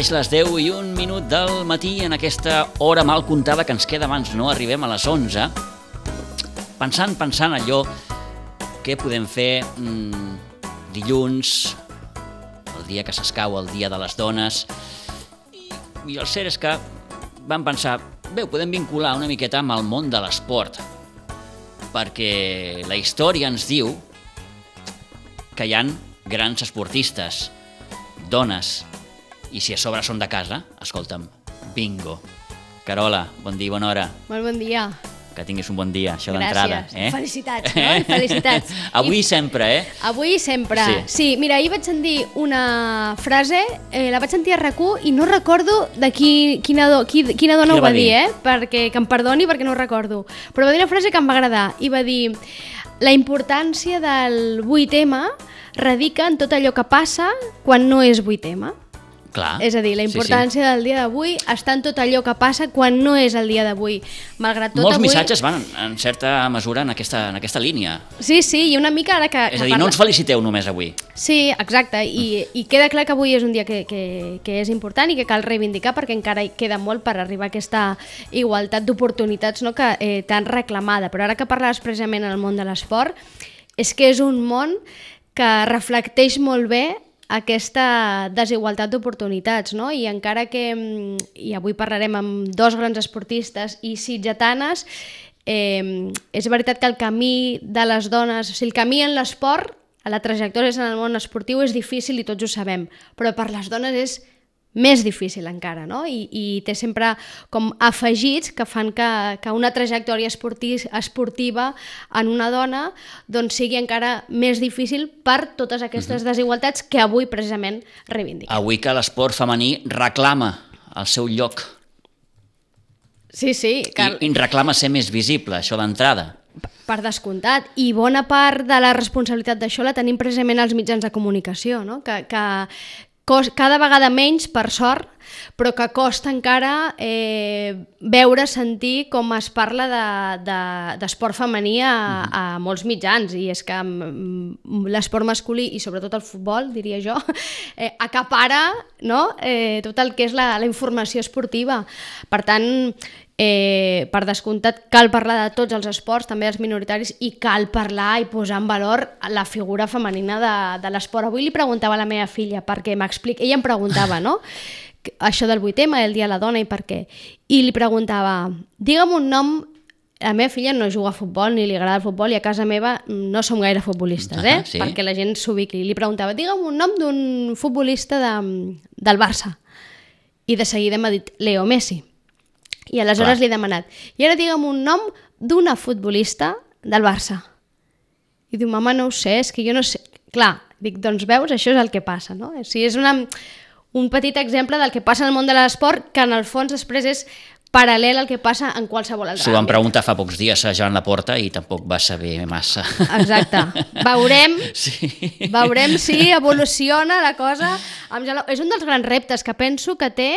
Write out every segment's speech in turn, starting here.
Mateix les 10 i un minut del matí en aquesta hora mal comptada que ens queda abans no? Arribem a les 11 pensant, pensant allò què podem fer mm, dilluns el dia que s'escau, el dia de les dones i, i el cert és que vam pensar bé, podem vincular una miqueta amb el món de l'esport perquè la història ens diu que hi han grans esportistes, dones, i si a sobre són de casa, escolta'm, bingo. Carola, bon dia, bona hora. Molt bon dia. Que tinguis un bon dia, això d'entrada. Gràcies. Eh? Felicitats, no? Felicitats. Avui I- sempre, eh? Avui sempre. Sí. Sí. mira, ahir vaig sentir una frase, eh, la vaig sentir a rac i no recordo de qui, quina, do, qui, quina dona Qui ho va va dir, dir? eh? Perquè, que em perdoni perquè no ho recordo. Però va dir una frase que em va agradar i va dir la importància del 8M radica en tot allò que passa quan no és 8M. Clar. És a dir, la Ah, Sí, sí. importància del dia d'avui està en tot allò que passa quan no és el dia d'avui. Malgrat tot Molts avui... missatges van, en certa mesura, en aquesta, en aquesta línia. Sí, sí, i una mica ara que... És que a dir, no parla- ens feliciteu només avui. Sí, exacte, i, i queda clar que avui és un dia que, que, que és important i que cal reivindicar perquè encara hi queda molt per arribar a aquesta igualtat d'oportunitats no, que eh, tan reclamada. Però ara que parlaves precisament en el món de l'esport, és que és un món que reflecteix molt bé aquesta desigualtat d'oportunitats, no? I encara que, mm, i avui parlarem amb dos grans esportistes i sitgetanes, eh, és veritat que el camí de les dones, o sigui, el camí en l'esport, a la trajectòria en el món esportiu és difícil i tots ho sabem, però per les dones és més difícil encara, no? I, i té sempre com afegits que fan que, que una trajectòria esporti, esportiva en una dona doncs sigui encara més difícil per totes aquestes desigualtats que avui precisament reivindiquem. Avui que l'esport femení reclama el seu lloc Sí, sí, que i, i reclama ser més visible, això d'entrada. per descomptat. I bona part de la responsabilitat d'això la tenim precisament als mitjans de comunicació, no? que, que cada vegada menys, per sort, però que costa encara eh, veure, sentir com es parla d'esport de, d'esport femení a, a molts mitjans, i és que mm, l'esport masculí, i sobretot el futbol, diria jo, eh, acapara no? eh, tot el que és la, la informació esportiva. Per tant, eh, per descomptat, cal parlar de tots els esports, també dels minoritaris, i cal parlar i posar en valor la figura femenina de, de l'esport. Avui li preguntava a la meva filla, perquè m'explica... Ella em preguntava, no?, això del 8M, el dia de la dona i per què. I li preguntava, digue'm un nom la meva filla no juga a futbol ni li agrada el futbol i a casa meva no som gaire futbolistes, eh? Ah, sí? perquè la gent s'ubiqui. Li preguntava, digue'm un nom d'un futbolista de, del Barça. I de seguida m'ha dit Leo Messi. I aleshores Clar. li he demanat, i ara digue'm un nom d'una futbolista del Barça. I diu, mama, no ho sé, és que jo no sé... Clar, dic, doncs veus, això és el que passa, no? O sigui, és una, un petit exemple del que passa en el món de l'esport, que en el fons després és paral·lel al que passa en qualsevol altre S'ho van preguntar fa pocs dies a Joan Laporta i tampoc va saber massa. Exacte. Veurem, Sí. veurem si evoluciona la cosa. Amb. És un dels grans reptes que penso que té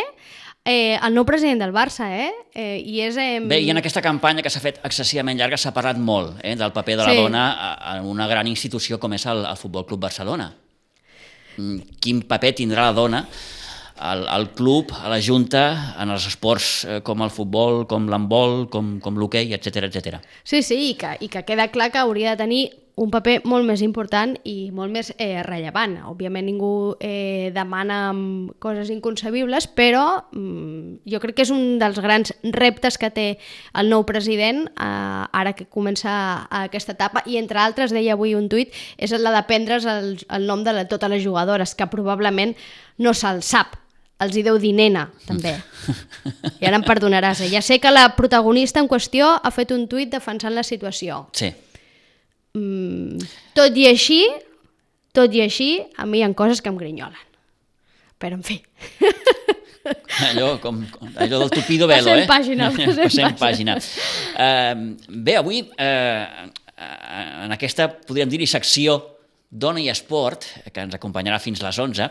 eh, el nou president del Barça, eh? eh I és... Eh, Bé, i en aquesta campanya que s'ha fet excessivament llarga s'ha parlat molt eh, del paper de la Sí. dona en una gran institució com és el, el Futbol Club Barcelona. Mm, Quin paper tindrà la dona al, al club, a la Junta, en els esports eh, com el futbol, com l'handbol, com, com l'hoquei, etc etc. Sí, sí, i que, i que queda clar que hauria de tenir un paper molt més important i molt més eh, rellevant. Òbviament ningú eh, demana coses inconcebibles, però mm, jo crec que és un dels grans reptes que té el nou president eh, ara que comença aquesta etapa i entre altres, deia avui un tuit, és la de prendre's el, el nom de la, totes les jugadores, que probablement no se'l sap. Els hi deu dir nena, també. I ara em perdonaràs. Eh? Ja sé que la protagonista en qüestió ha fet un tuit defensant la situació. Sí. Mm, tot i així, tot i així, a mi hi ha coses que em grinyolen. Però, en fi, Allò, com, allò del tupido velo, Passem eh? pàgina, passem passem pàgina. pàgina. Uh, bé, avui, uh, en aquesta, podríem dir-hi, secció Dona i Esport, que ens acompanyarà fins les 11,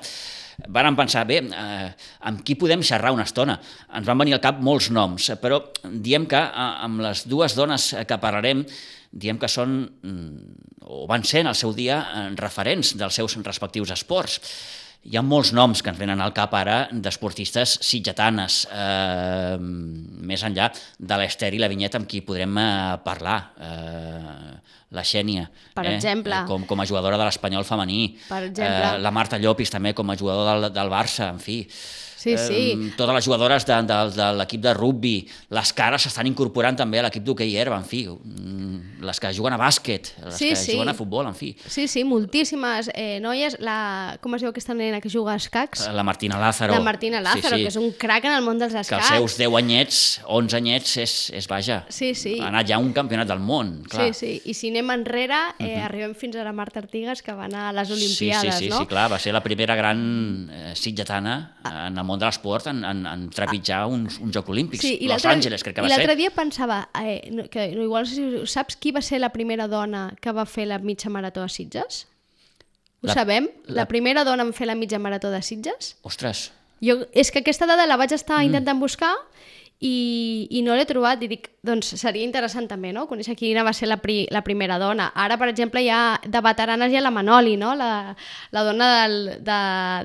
vàrem pensar, bé, eh, amb qui podem xerrar una estona? Ens van venir al cap molts noms, però diem que eh, amb les dues dones que parlarem, diem que són, mm, o van ser en el seu dia, eh, referents dels seus respectius esports. Hi ha molts noms que ens venen al cap ara d'esportistes sitgetanes, eh, més enllà de l'Ester i la Vinyeta amb qui podrem eh, parlar. Eh, la Xènia, Per eh, exemple. eh, com, com a jugadora de l'Espanyol femení. Per exemple. Eh, la Marta Llopis també com a jugador del, del Barça, en fi. Sí, sí. Eh, totes les jugadores de, de, de l'equip de rugby, les cares s'estan incorporant també a l'equip d'hoquei herba, en fi. Mm, Les que juguen a bàsquet, les Sí, que sí. juguen a futbol, en fi. Sí, sí, moltíssimes eh, noies. La, com es diu aquesta nena que juga a escacs? La Martina Lázaro. La Martina Lázaro, que és un crac en el món dels que els escacs. seus 10 anyets, 11 anyets, és, és vaja. Sí, sí. Ha anat ja a un campionat del món, clar. Mhm. Sí, sí. I si anem enrere, eh, arribem fins a la Marta Artigas, que va anar a les Olimpiades, sí, sí, sí, no? sí, clar, va ser la primera gran eh, sitgetana en el món de l'esport en, en, en trepitjar uns, uns Jocs Olímpics. Sí, i Los l'altre- Angeles, crec que I va l'altre ser. dia pensava, eh, no, que no, igual si saps qui va ser la primera dona que va fer la mitja marató a Sitges? Ho La- sabem? la- La... primera dona en fer la mitja marató de Sitges? Ostres, Jo, és que aquesta dada la vaig estar Mm. intentant buscar i, i no l'he trobat i dic, doncs seria interessant també, no?, conèixer quina va ser la, pri, la primera dona. Ara, per exemple, hi ha de veteranes hi ha la Manoli, no?, la, la dona del, de,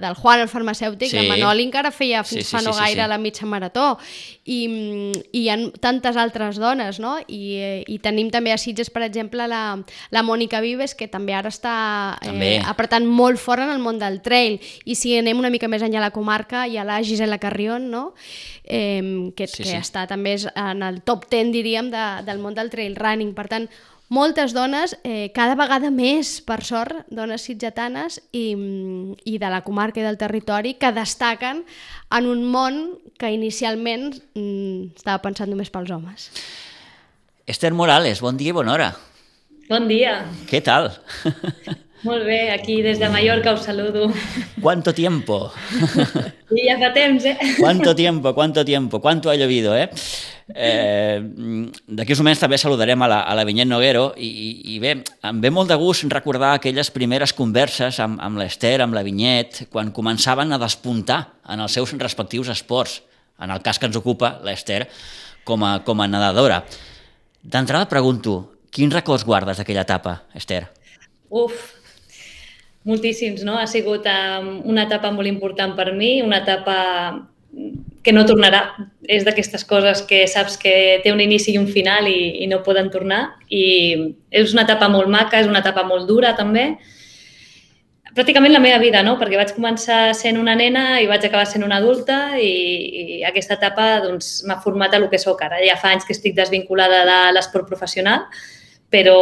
del Juan, el farmacèutic, Sí. la Manoli encara feia fins Sí, sí, fa no sí, sí, gaire sí. la mitja marató i, i hi ha tantes altres dones, no?, i, i tenim també a Sitges, per exemple, la, la Mònica Vives, que també ara està També. eh, apretant molt fort en el món del trail, i si anem una mica més enllà a la comarca, hi ha la Gisela Carrion, no?, eh, que, Sí, que sí. està també en el top 10, diríem, de, del món del trail running. Per tant, moltes dones, eh, cada vegada més, per sort, dones sitgetanes i, i de la comarca i del territori que destaquen en un món que inicialment mm, estava pensat només pels homes. Esther Morales, bon dia i bona hora. Bon dia. Què tal? Molt bé, aquí des de Mallorca us saludo. ¿Cuánto tiempo? I ja fa temps, eh? ¿Cuánto tiempo? ¿Cuánto tiempo? ¿Cuánto ha llovido, eh? eh D'aquí uns moments també saludarem a la, a la Vinyet Noguero i, i, i bé, em ve molt de gust recordar aquelles primeres converses amb, amb l'Ester, amb la Vinyet, quan començaven a despuntar en els seus respectius esports. En el cas que ens ocupa, l'Ester, com a, com a nedadora. D'entrada pregunto, quins records guardes d'aquella etapa, Esther? Uf, moltíssims, no? Ha sigut um, una etapa molt important per mi, una etapa que no tornarà. És d'aquestes coses que saps que té un inici i un final i, i no poden tornar. I és una etapa molt maca, és una etapa molt dura també. Pràcticament la meva vida, no? Perquè vaig començar sent una nena i vaig acabar sent una adulta i, i aquesta etapa doncs, m'ha format a lo que sóc ara. Ja fa anys que estic desvinculada de l'esport professional, però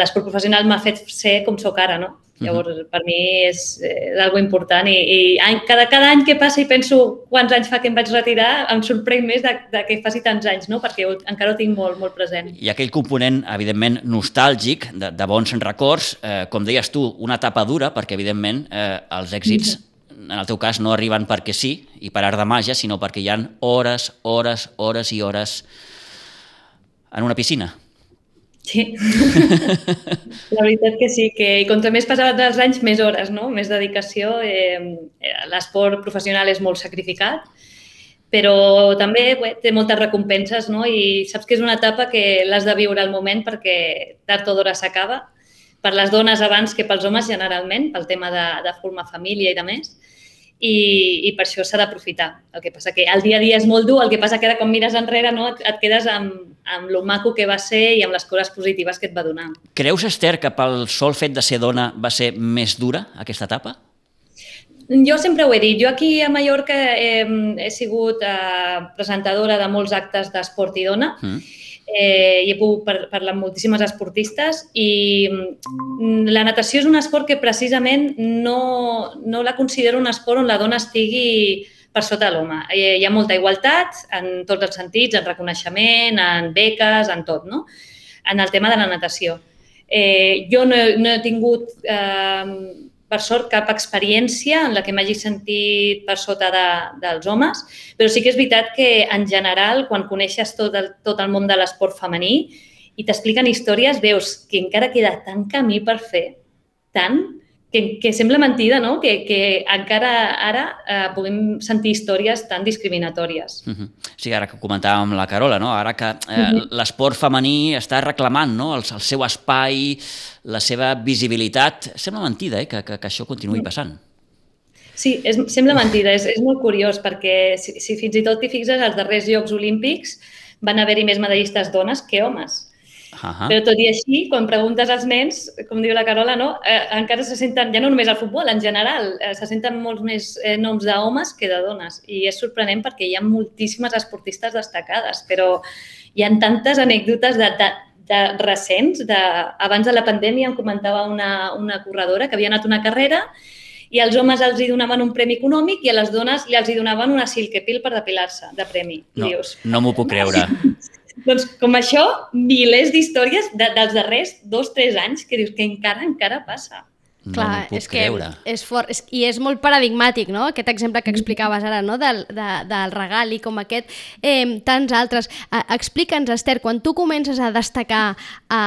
l'esport professional m'ha fet ser com sóc ara, no? Llavors, uh -huh. per mi és, eh, és algo important i, i any, cada, cada any que passa i penso quants anys fa que em vaig retirar, em sorprèn més de, de que faci tants anys, no? perquè ho, encara ho tinc molt, molt present. I aquell component, evidentment, nostàlgic, de, de bons records, eh, com deies tu, una etapa dura, perquè, evidentment, eh, els èxits, en el teu cas, no arriben perquè sí, i per art de màgia, sinó perquè hi han hores, hores, hores i hores en una piscina. Sí, la veritat que sí, que contra més passaven els anys, més hores, no? més dedicació. Eh, L'esport professional és molt sacrificat, però també bé, té moltes recompenses no? i saps que és una etapa que l'has de viure al moment perquè tard o d'hora s'acaba, per les dones abans que pels homes generalment, pel tema de, de formar família i de més, i, i per això s'ha d'aprofitar. El que passa que el dia a dia és molt dur, el que passa que ara quan mires enrere no, et, et quedes amb, amb lo maco que va ser i amb les coses positives que et va donar. Creus, Esther, que pel sol fet de ser dona va ser més dura aquesta etapa? Jo sempre ho he dit. Jo aquí a Mallorca he, he sigut eh, presentadora de molts actes d'esport i dona Mm. eh, i he pogut par parlar amb moltíssimes esportistes i mm, la natació és un esport que precisament no, no la considero un esport on la dona estigui per sota de l'home. Hi, hi ha molta igualtat en tots els sentits, en reconeixement, en beques, en tot, no? En el tema de la natació. Eh, jo no, he- no he tingut eh, per sort, cap experiència en la que m'hagi sentit per sota de, dels homes, però sí que és veritat que, en general, quan coneixes tot el, tot el món de l'esport femení i t'expliquen històries, veus que encara queda tant camí per fer, tant, que, que sembla mentida, no?, que, que encara ara eh, puguem sentir històries tan discriminatòries. Uh -huh. Sí, ara que comentàvem la Carola, no? ara que eh, uh -huh. l'esport femení està reclamant no? el, el seu espai, la seva visibilitat, sembla mentida eh? que, que, que això continuï passant. Sí, és, sembla mentida, és, és molt curiós perquè si, si fins i tot t'hi fixes, als darrers Jocs Olímpics van haver-hi més medallistes dones que homes. Uh -huh. Però tot i així, quan preguntes als nens, com diu la Carola, no? eh, encara se senten, ja no només al futbol, en general, eh, se senten molts més eh, noms d'homes que de dones. I és sorprenent perquè hi ha moltíssimes esportistes destacades, però hi ha tantes anècdotes de, de, de recents. De, abans de la pandèmia em comentava una, una corredora que havia anat una carrera i als homes els hi donaven un premi econòmic i a les dones li els hi donaven una silkepil per depilar-se de premi. No, dius, no m'ho puc creure. Doncs com això, milers d'històries de, dels darrers dos, tres anys que dius que encara, encara passa. No Clar, és creure. que és fort, és, i és molt paradigmàtic, no?, aquest exemple que explicaves ara, no?, del, de, del regal i com aquest, eh, tants altres. Eh, Explica'ns, Esther, quan tu comences a destacar a,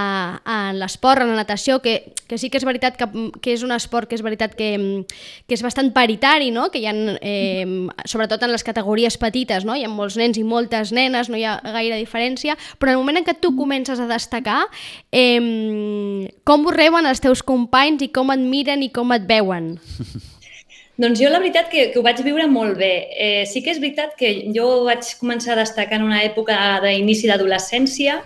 a l'esport, a la natació, que, que sí que és veritat que, que és un esport que és veritat que, que és bastant paritari, no?, que hi ha, eh, sobretot en les categories petites, no?, hi ha molts nens i moltes nenes, no hi ha gaire diferència, però en el moment en què tu comences a destacar, eh, com ho reben els teus companys i com et miren i com et veuen? Doncs jo la veritat que, que ho vaig viure molt bé. Eh, sí que és veritat que jo vaig començar a destacar en una època d'inici d'adolescència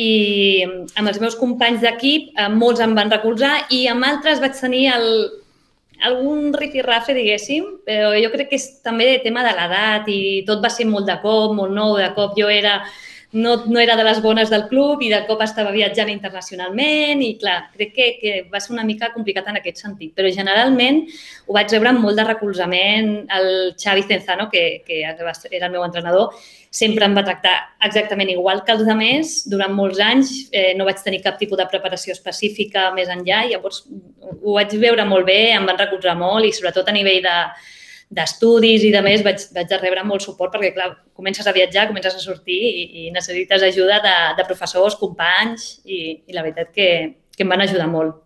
i amb els meus companys d'equip eh, molts em van recolzar i amb altres vaig tenir el, algun rifirrafe, diguéssim, però jo crec que és també tema de l'edat i tot va ser molt de cop, molt nou, de cop jo era no, no era de les bones del club i de cop estava viatjant internacionalment i, clar, crec que, que va ser una mica complicat en aquest sentit. Però generalment ho vaig rebre amb molt de recolzament. El Xavi Cenzano, que, que era el meu entrenador, sempre em va tractar exactament igual que els altres. Durant molts anys eh, no vaig tenir cap tipus de preparació específica més enllà, llavors ho vaig veure molt bé, em van recolzar molt i sobretot a nivell de, d'estudis i de més vaig, vaig rebre molt suport perquè, clar, comences a viatjar, comences a sortir i, i necessites ajuda de, de professors, companys i, i la veritat que, que em van ajudar molt.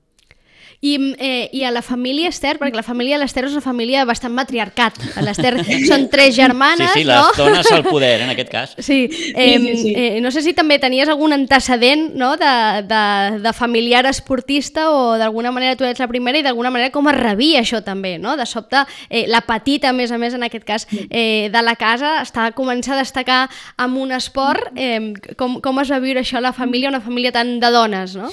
I, eh, I a la família Esther, perquè la família l'Ester és una família bastant matriarcat. L'Ester són tres germanes, Sí, sí, les no? dones al poder, en aquest cas. Sí, eh, sí, sí, sí. Eh, no sé si també tenies algun antecedent no? de, de, de familiar esportista o d'alguna manera tu ets la primera i d'alguna manera com es rebia això també, no? De sobte, eh, la petita, a més a més, en aquest cas, eh, de la casa, està començar a destacar amb un esport. Eh, com, com es va viure això a la família, una família tan de dones, no?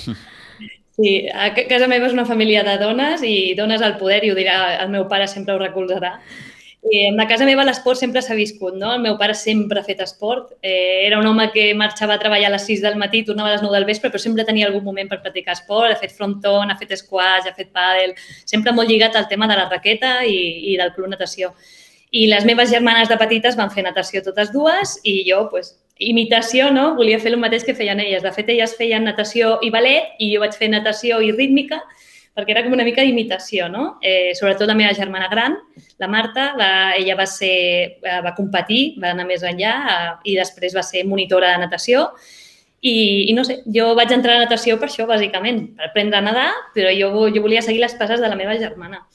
Sí, a casa meva és una família de dones i dones al poder, i ho dirà, el meu pare sempre ho recolzarà. I a casa meva l'esport sempre s'ha viscut, no? El meu pare sempre ha fet esport. Eh, era un home que marxava a treballar a les 6 del matí, tornava a les 9 del vespre, però sempre tenia algun moment per practicar esport. Ha fet fronton, ha fet squash, ha fet pàdel, sempre molt lligat al tema de la raqueta i, i del club natació. I les meves germanes de petites van fer natació totes dues i jo, pues, imitació, no? Volia fer el mateix que feien elles. De fet, elles feien natació i ballet i jo vaig fer natació i rítmica perquè era com una mica d'imitació, no? Eh, sobretot la meva germana gran, la Marta, va, ella va, ser, eh, va competir, va anar més enllà eh, i després va ser monitora de natació i, i no sé, jo vaig entrar a natació per això, bàsicament, per aprendre a nedar, però jo, jo volia seguir les passes de la meva germana.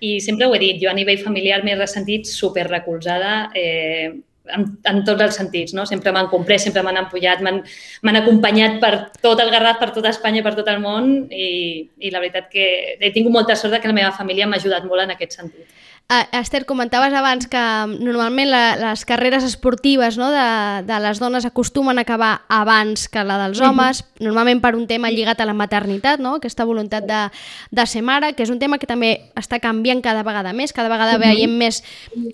I sempre ho he dit, jo a nivell familiar m'he ressentit super recolzada, eh, en, en tots els sentits, no? Sempre m'han comprès, sempre m'han empullat, m'han acompanyat per tot el Garraf, per tota Espanya, per tot el món i, i la veritat que he tingut molta sort que la meva família m'ha ajudat molt en aquest sentit. Uh, Esther, comentaves abans que normalment la, les carreres esportives no, de, de les dones acostumen a acabar abans que la dels homes, mm -hmm. normalment per un tema lligat a la maternitat, no? aquesta voluntat de, de ser mare, que és un tema que també està canviant cada vegada més, cada vegada mm -hmm. veiem més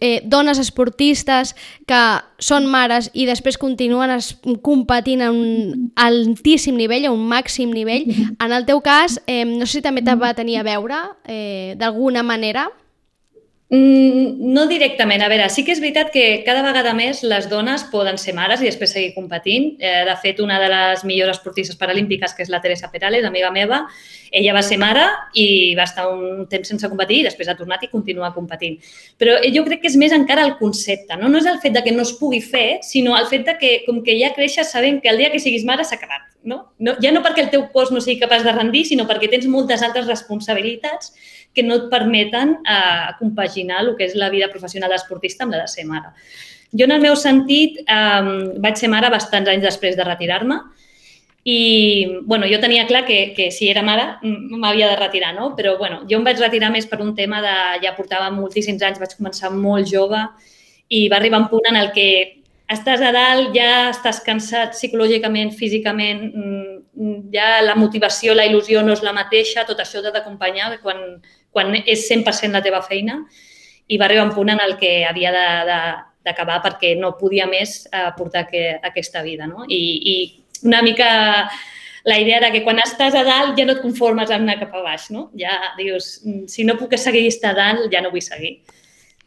eh, dones esportistes que són mares i després continuen es, competint a un altíssim nivell, a un màxim nivell. En el teu cas, eh, no sé si també te va tenir a veure, eh, d'alguna manera, Mm, no directament. A veure, sí que és veritat que cada vegada més les dones poden ser mares i després seguir competint. Eh, de fet, una de les millors esportistes paralímpiques, que és la Teresa Perales, amiga meva, ella va ser mare i va estar un temps sense competir i després ha tornat i continua competint. Però jo crec que és més encara el concepte. No, no és el fet de que no es pugui fer, sinó el fet de que, com que ja creixes sabent que el dia que siguis mare s'ha acabat. No? No, ja no perquè el teu cos no sigui capaç de rendir, sinó perquè tens moltes altres responsabilitats que no et permeten eh, compaginar el que és la vida professional d'esportista amb la de ser mare. Jo, en el meu sentit, eh, vaig ser mare bastants anys després de retirar-me i bueno, jo tenia clar que, que si era mare m'havia de retirar, no? però bueno, jo em vaig retirar més per un tema de... ja portava moltíssims anys, vaig començar molt jove i va arribar un punt en el que estàs a dalt, ja estàs cansat psicològicament, físicament, mm, ja la motivació, la il·lusió no és la mateixa, tot això t'ha d'acompanyar quan, quan és 100% la teva feina i va arribar un punt en el que havia d'acabar perquè no podia més eh, portar que, aquesta vida. No? I, I una mica la idea de que quan estàs a dalt ja no et conformes amb anar cap a baix, no? Ja dius, mm, si no puc seguir estar a dalt, ja no vull seguir.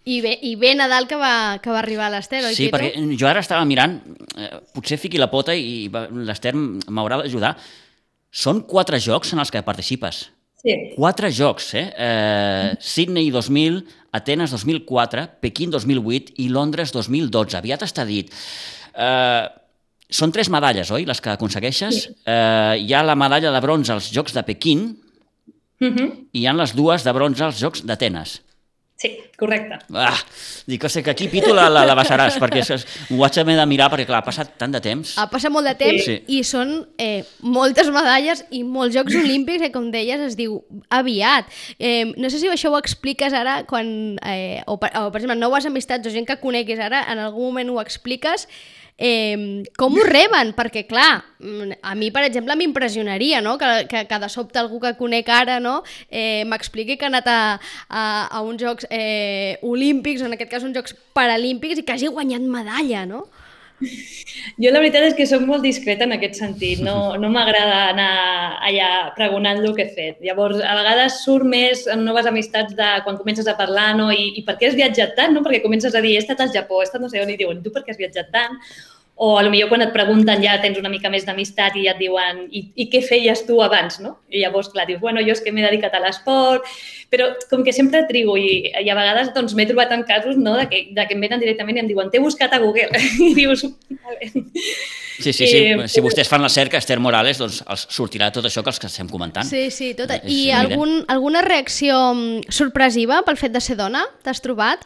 I bé, i bé Nadal que va, que va arribar a l'Ester, oi, Sí, perquè jo ara estava mirant, eh, potser fiqui la pota i l'Ester m'haurà d'ajudar. Són quatre jocs en els que participes. Sí. Quatre jocs, eh? eh Sydney 2000, Atenes 2004, Pequín 2008 i Londres 2012. Aviat està dit. Eh, són tres medalles, oi, les que aconsegueixes? Sí. Eh, hi ha la medalla de bronze als Jocs de Pequín uh mhm. -huh. i hi han les dues de bronze als Jocs d'Atenes. Sí, correcte. Ah, dic que sé que aquí Pitu la, la, la basaràs, perquè és, ho haver de mirar, perquè clar, ha passat tant de temps. Ha passat molt de temps sí. i són eh, moltes medalles i molts Jocs Olímpics, que com deies es diu aviat. Eh, no sé si això ho expliques ara, quan, eh, o, per, o per exemple, noves amistats o gent que coneguis ara, en algun moment ho expliques, eh, com ho reben? Perquè, clar, mm, a mi, per exemple, m'impressionaria no? que, que, que de sobte algú que conec ara no? eh, m'expliqui que ha anat a, a, a uns Jocs eh, Olímpics, o en aquest cas uns Jocs Paralímpics, i que hagi guanyat medalla, no? Jo la veritat és que sóc molt discreta en aquest sentit. No, no m'agrada anar allà pregonant el que he fet. Llavors, a vegades surt més en noves amistats de quan comences a parlar no? I, i per què has viatjat tant? No? Perquè comences a dir, he estat al Japó, he estat no sé on, i diuen, tu per què has viatjat tant? O a lo millor quan et pregunten ja tens una mica més d'amistat i ja et diuen I, i què feies tu abans, no? I llavors, clar, dius, bueno, jo és que m'he dedicat a l'esport, però com que sempre trigo i, i a vegades doncs m'he trobat en casos no, de, que, de que em venen directament i em diuen t'he buscat a Google i dius... Vale. Sí, sí, sí. Eh, si vostès fan la cerca, Esther Morales, doncs els sortirà tot això que els que estem comentant. Sí, sí, tot. I algun, alguna reacció mm, sorpresiva pel fet de ser dona? T'has trobat?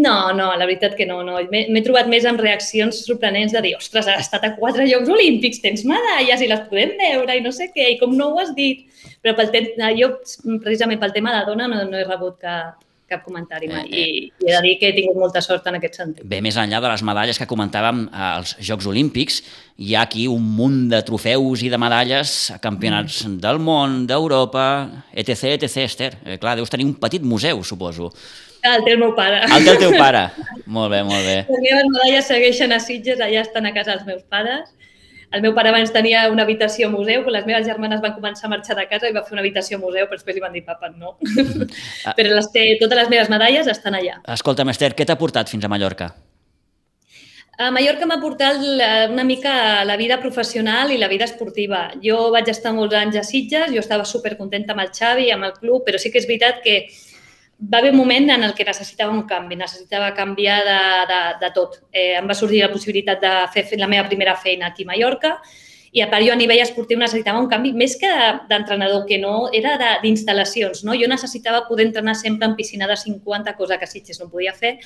No, no, la veritat que no. no. M'he trobat més amb reaccions sorprenents de dir, ostres, has estat a quatre Jocs Olímpics, tens medalles i les podem veure i no sé què, i com no ho has dit. Però pel jo, precisament pel tema de dona, no, no he rebut cap, cap comentari mai. Eh, eh. I, I he de dir que he tingut molta sort en aquest sentit. Bé, més enllà de les medalles que comentàvem als Jocs Olímpics, hi ha aquí un munt de trofeus i de medalles a campionats mm. del món, d'Europa, etc, etc, Esther. Eh, clar, deus tenir un petit museu, suposo. Ah, el té el meu pare. El té el teu pare. molt bé, molt bé. Les meves medalles segueixen a Sitges, allà estan a casa els meus pares. El meu pare abans tenia una habitació museu, però les meves germanes van començar a marxar de casa i va fer una habitació museu, però després li van dir, papa, no. Ah. però les té, totes les meves medalles estan allà. Escolta, Esther, què t'ha portat fins a Mallorca? A Mallorca m'ha portat una mica la vida professional i la vida esportiva. Jo vaig estar molts anys a Sitges, jo estava supercontenta amb el Xavi, amb el club, però sí que és veritat que va haver un moment en el que necessitava un canvi, necessitava canviar de, de, de tot. Eh, em va sorgir la possibilitat de fer la meva primera feina aquí a Mallorca i part jo a nivell esportiu necessitava un canvi més que d'entrenador, que no, era d'instal·lacions. No? Jo necessitava poder entrenar sempre en piscina de 50, cosa que Sitges no podia fer,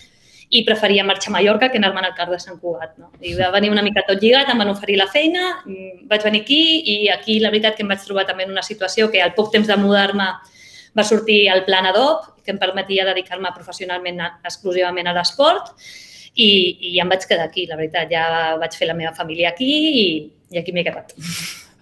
i preferia marxar a Mallorca que anar-me'n al Car de Sant Cugat. No? I va venir una mica tot lligat, em van oferir la feina, mm, vaig venir aquí i aquí la veritat que em vaig trobar també en una situació que al poc temps de mudar-me va sortir el plan ADOP, que em permetia dedicar-me professionalment a, exclusivament a l'esport i, i ja em vaig quedar aquí, la veritat. Ja vaig fer la meva família aquí i, i aquí m'he quedat.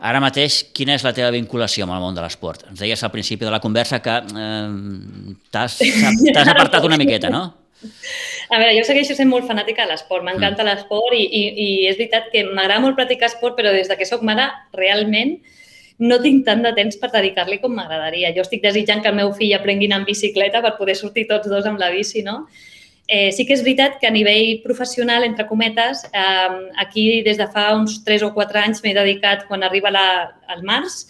Ara mateix, quina és la teva vinculació amb el món de l'esport? Ens deies al principi de la conversa que eh, t'has apartat una miqueta, no? A veure, jo segueixo sent molt fanàtica de l'esport, m'encanta mm. l'esport i, i, i és veritat que m'agrada molt practicar esport, però des de que sóc mare, realment, no tinc tant de temps per dedicar-li com m'agradaria. Jo estic desitjant que el meu fill aprengui en bicicleta per poder sortir tots dos amb la bici, no? Eh, sí que és veritat que a nivell professional, entre cometes, eh, aquí des de fa uns 3 o 4 anys m'he dedicat, quan arriba la, el març,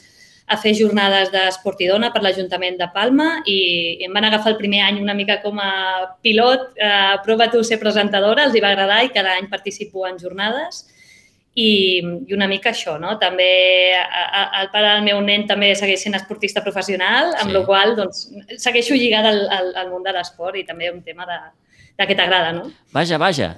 a fer jornades d'esport i dona per l'Ajuntament de Palma i em van agafar el primer any una mica com a pilot, eh, prova tu ser presentadora, els hi va agradar i cada any participo en jornades i, i una mica això, no? També a, a, el pare del meu nen també segueix sent esportista professional, amb sí. la qual doncs, segueixo lligada al, al, al món de l'esport i també un tema de, de que t'agrada, no? Vaja, vaja.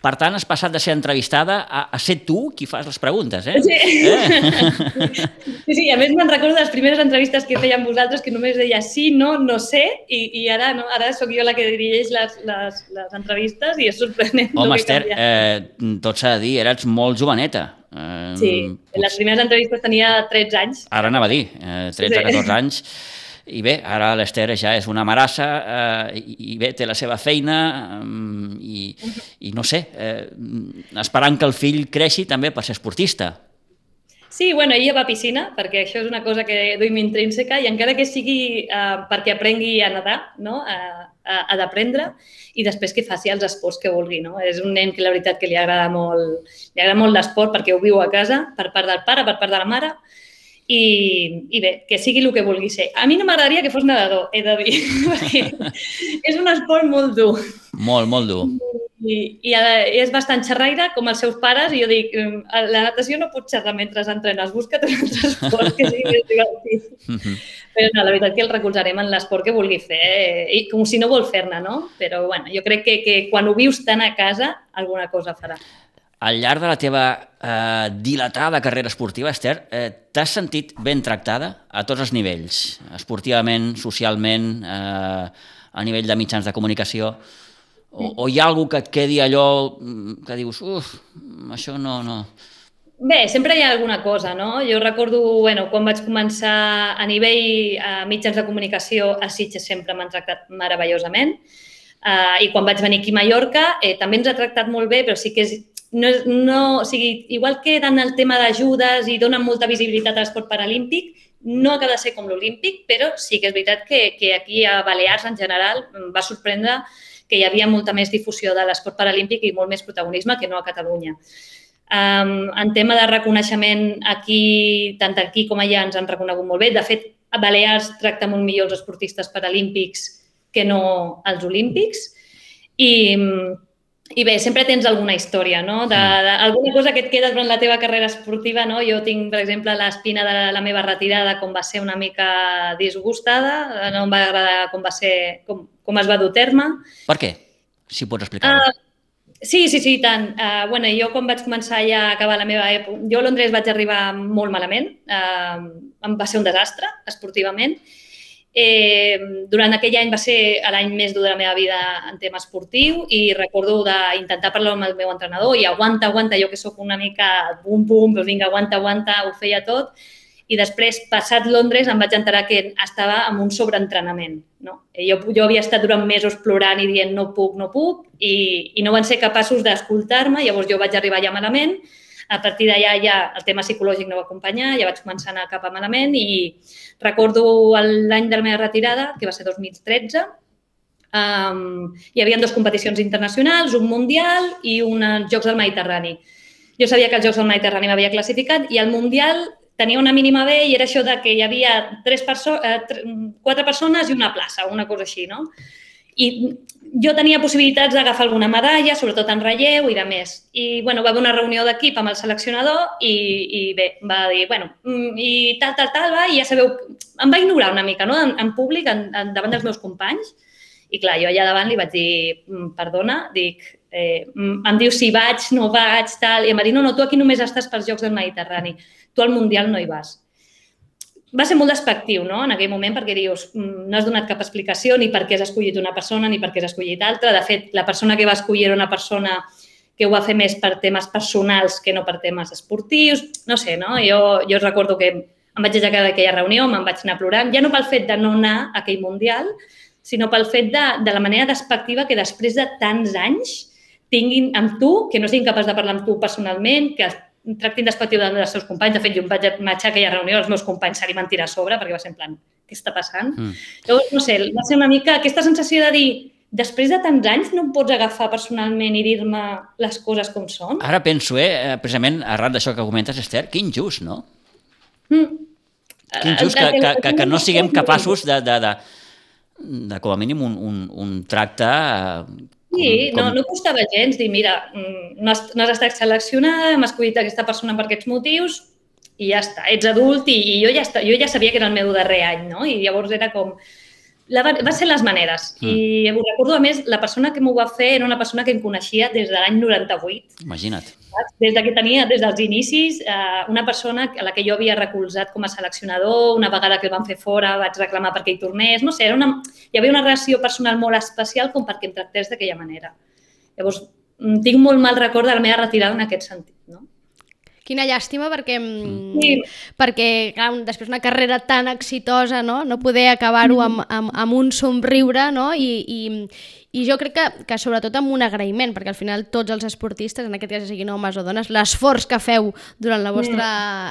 Per tant, has passat de ser entrevistada a, a ser tu qui fas les preguntes, eh? Sí. Eh? sí, sí, a més me'n recordo de les primeres entrevistes que feia amb vosaltres que només deia sí, no, no sé, i, i ara no, ara sóc jo la que dirigeix les, les, les entrevistes i és sorprenent. Home, Esther, eh, tot s'ha de dir, eres molt joveneta. Eh, sí, en les primeres entrevistes tenia 13 anys. Ara anava a dir, eh, 13-14 sí. anys i bé, ara l'Ester ja és una marassa eh, i bé, té la seva feina eh, i, i no sé, eh, esperant que el fill creixi també per ser esportista. Sí, bueno, ella va a piscina, perquè això és una cosa que duim intrínseca i encara que sigui eh, perquè aprengui a nedar, no? a, a, a d'aprendre i després que faci els esports que vulgui. No? És un nen que la veritat que li agrada molt, li agrada molt l'esport perquè ho viu a casa, per part del pare, per part de la mare, i, i bé, que sigui el que vulgui ser. A mi no m'agradaria que fos nedador, he de dir, perquè és un esport molt dur. Molt, molt dur. I, i és bastant xerraire, com els seus pares, i jo dic, la natació no pot xerrar mentre entrenes, busca't un altre esport que sigui més divertit. Mhm. Però no, la veritat que el recolzarem en l'esport que vulgui fer, eh? i com si no vol fer-ne, no? Però bueno, jo crec que, que quan ho vius tant a casa, alguna cosa farà al llarg de la teva eh, dilatada carrera esportiva, Esther, eh, t'has sentit ben tractada a tots els nivells, esportivament, socialment, eh, a nivell de mitjans de comunicació, o, o hi ha algú que et quedi allò mm, que dius, uf, això no... no... Bé, sempre hi ha alguna cosa, no? Jo recordo, bueno, quan vaig començar a nivell a mitjans de comunicació a Sitges sempre m'han tractat meravellosament, uh, i quan vaig venir aquí a Mallorca eh, també ens ha tractat molt bé, però sí que és no, no, o sigui, igual que en el tema d'ajudes i donen molta visibilitat a l'esport paralímpic, no acaba de ser com l'olímpic, però sí que és veritat que, que aquí a Balears en general va sorprendre que hi havia molta més difusió de l'esport paralímpic i molt més protagonisme que no a Catalunya. Um, en tema de reconeixement, aquí, tant aquí com allà ens han reconegut molt bé. De fet, a Balears tracta molt millor els esportistes paralímpics que no els olímpics. I, i bé, sempre tens alguna història, no? De, de, alguna cosa que et queda durant la teva carrera esportiva, no? Jo tinc, per exemple, l'espina de la meva retirada, com va ser una mica disgustada, no em va agradar com va ser, com, com es va dur terme. Per què? Si pots explicar-ho. Uh, sí, sí, sí, tant. Uh, bueno, jo quan vaig començar ja a acabar la meva època... Jo a Londres vaig arribar molt malament. Uh, em va ser un desastre, esportivament. Eh, durant aquell any va ser l'any més dur de la meva vida en tema esportiu i recordo d'intentar parlar amb el meu entrenador i aguanta, aguanta, jo que sóc una mica bum, bum, doncs vinga, aguanta, aguanta, ho feia tot. I després, passat Londres, em vaig enterar que estava amb un sobreentrenament. No? Jo, jo havia estat durant mesos plorant i dient no puc, no puc, i, i no van ser capaços d'escoltar-me, llavors jo vaig arribar ja malament, a partir d'allà ja el tema psicològic no va acompanyar, ja vaig començar a anar cap a malament i recordo l'any de la meva retirada, que va ser 2013, um, hi havia dues competicions internacionals, un mundial i uns Jocs del Mediterrani. Jo sabia que els Jocs del Mediterrani m'havia classificat i el Mundial tenia una mínima B i era això de que hi havia tres perso eh, quatre persones i una plaça, una cosa així, no? I jo tenia possibilitats d'agafar alguna medalla, sobretot en relleu i de més. I bueno, va haver una reunió d'equip amb el seleccionador i, i bé, va dir, bueno, mm, i tal, tal, tal, va, i ja sabeu, em va ignorar una mica, no?, en, en públic, en, en, davant dels meus companys. I clar, jo allà davant li vaig dir, mm, perdona, dic, eh, mm, em diu si vaig, no vaig, tal, i em va dir, no, no, tu aquí només estàs pels Jocs del Mediterrani, tu al Mundial no hi vas va ser molt despectiu no? en aquell moment perquè dius mm, no has donat cap explicació ni per què has escollit una persona ni per què has escollit altra. De fet, la persona que va escollir era una persona que ho va fer més per temes personals que no per temes esportius. No sé, no? Jo, jo recordo que em vaig aixecar d'aquella reunió, me'n vaig anar plorant, ja no pel fet de no anar a aquell Mundial, sinó pel fet de, de la manera despectiva que després de tants anys tinguin amb tu, que no siguin capaç de parlar amb tu personalment, que tractin despectiu dels seus companys. De fet, jo em vaig marxar a aquella reunió, els meus companys se li van tirar a sobre perquè va ser en plan, què està passant? Mm. Llavors, no sé, va ser una mica aquesta sensació de dir després de tants anys no em pots agafar personalment i dir-me les coses com són? Ara penso, eh, precisament arran d'això que comentes, Esther, que injust, no? Mm. Que injust que, que, que, que no siguem capaços de, de, de, de com a mínim un, un, un tracte eh, Sí, com, com... no, no costava gens dir, mira, mm, no has, no has estat seleccionada, hem escollit aquesta persona per aquests motius i ja està, ets adult i, i jo, ja està, jo ja sabia que era el meu darrer any, no? I llavors era com, la, va ser les maneres. Mm. I ho recordo, a més, la persona que m'ho va fer era una persona que em coneixia des de l'any 98. Imagina't. Des de que tenia, des dels inicis, eh, una persona a la que jo havia recolzat com a seleccionador, una vegada que el van fer fora vaig reclamar perquè hi tornés, no sé, era una, hi havia una relació personal molt especial com perquè em tractés d'aquella manera. Llavors, mm, tinc molt mal record de la meva retirada en aquest sentit, no? Quina llàstima perquè, mm. sí. perquè clar, després una carrera tan exitosa, no, no poder acabar-ho mm. amb, amb, amb un somriure no? I, i, i jo crec que, que sobretot amb un agraïment, perquè al final tots els esportistes, en aquest cas siguin homes o dones, l'esforç que feu durant la vostra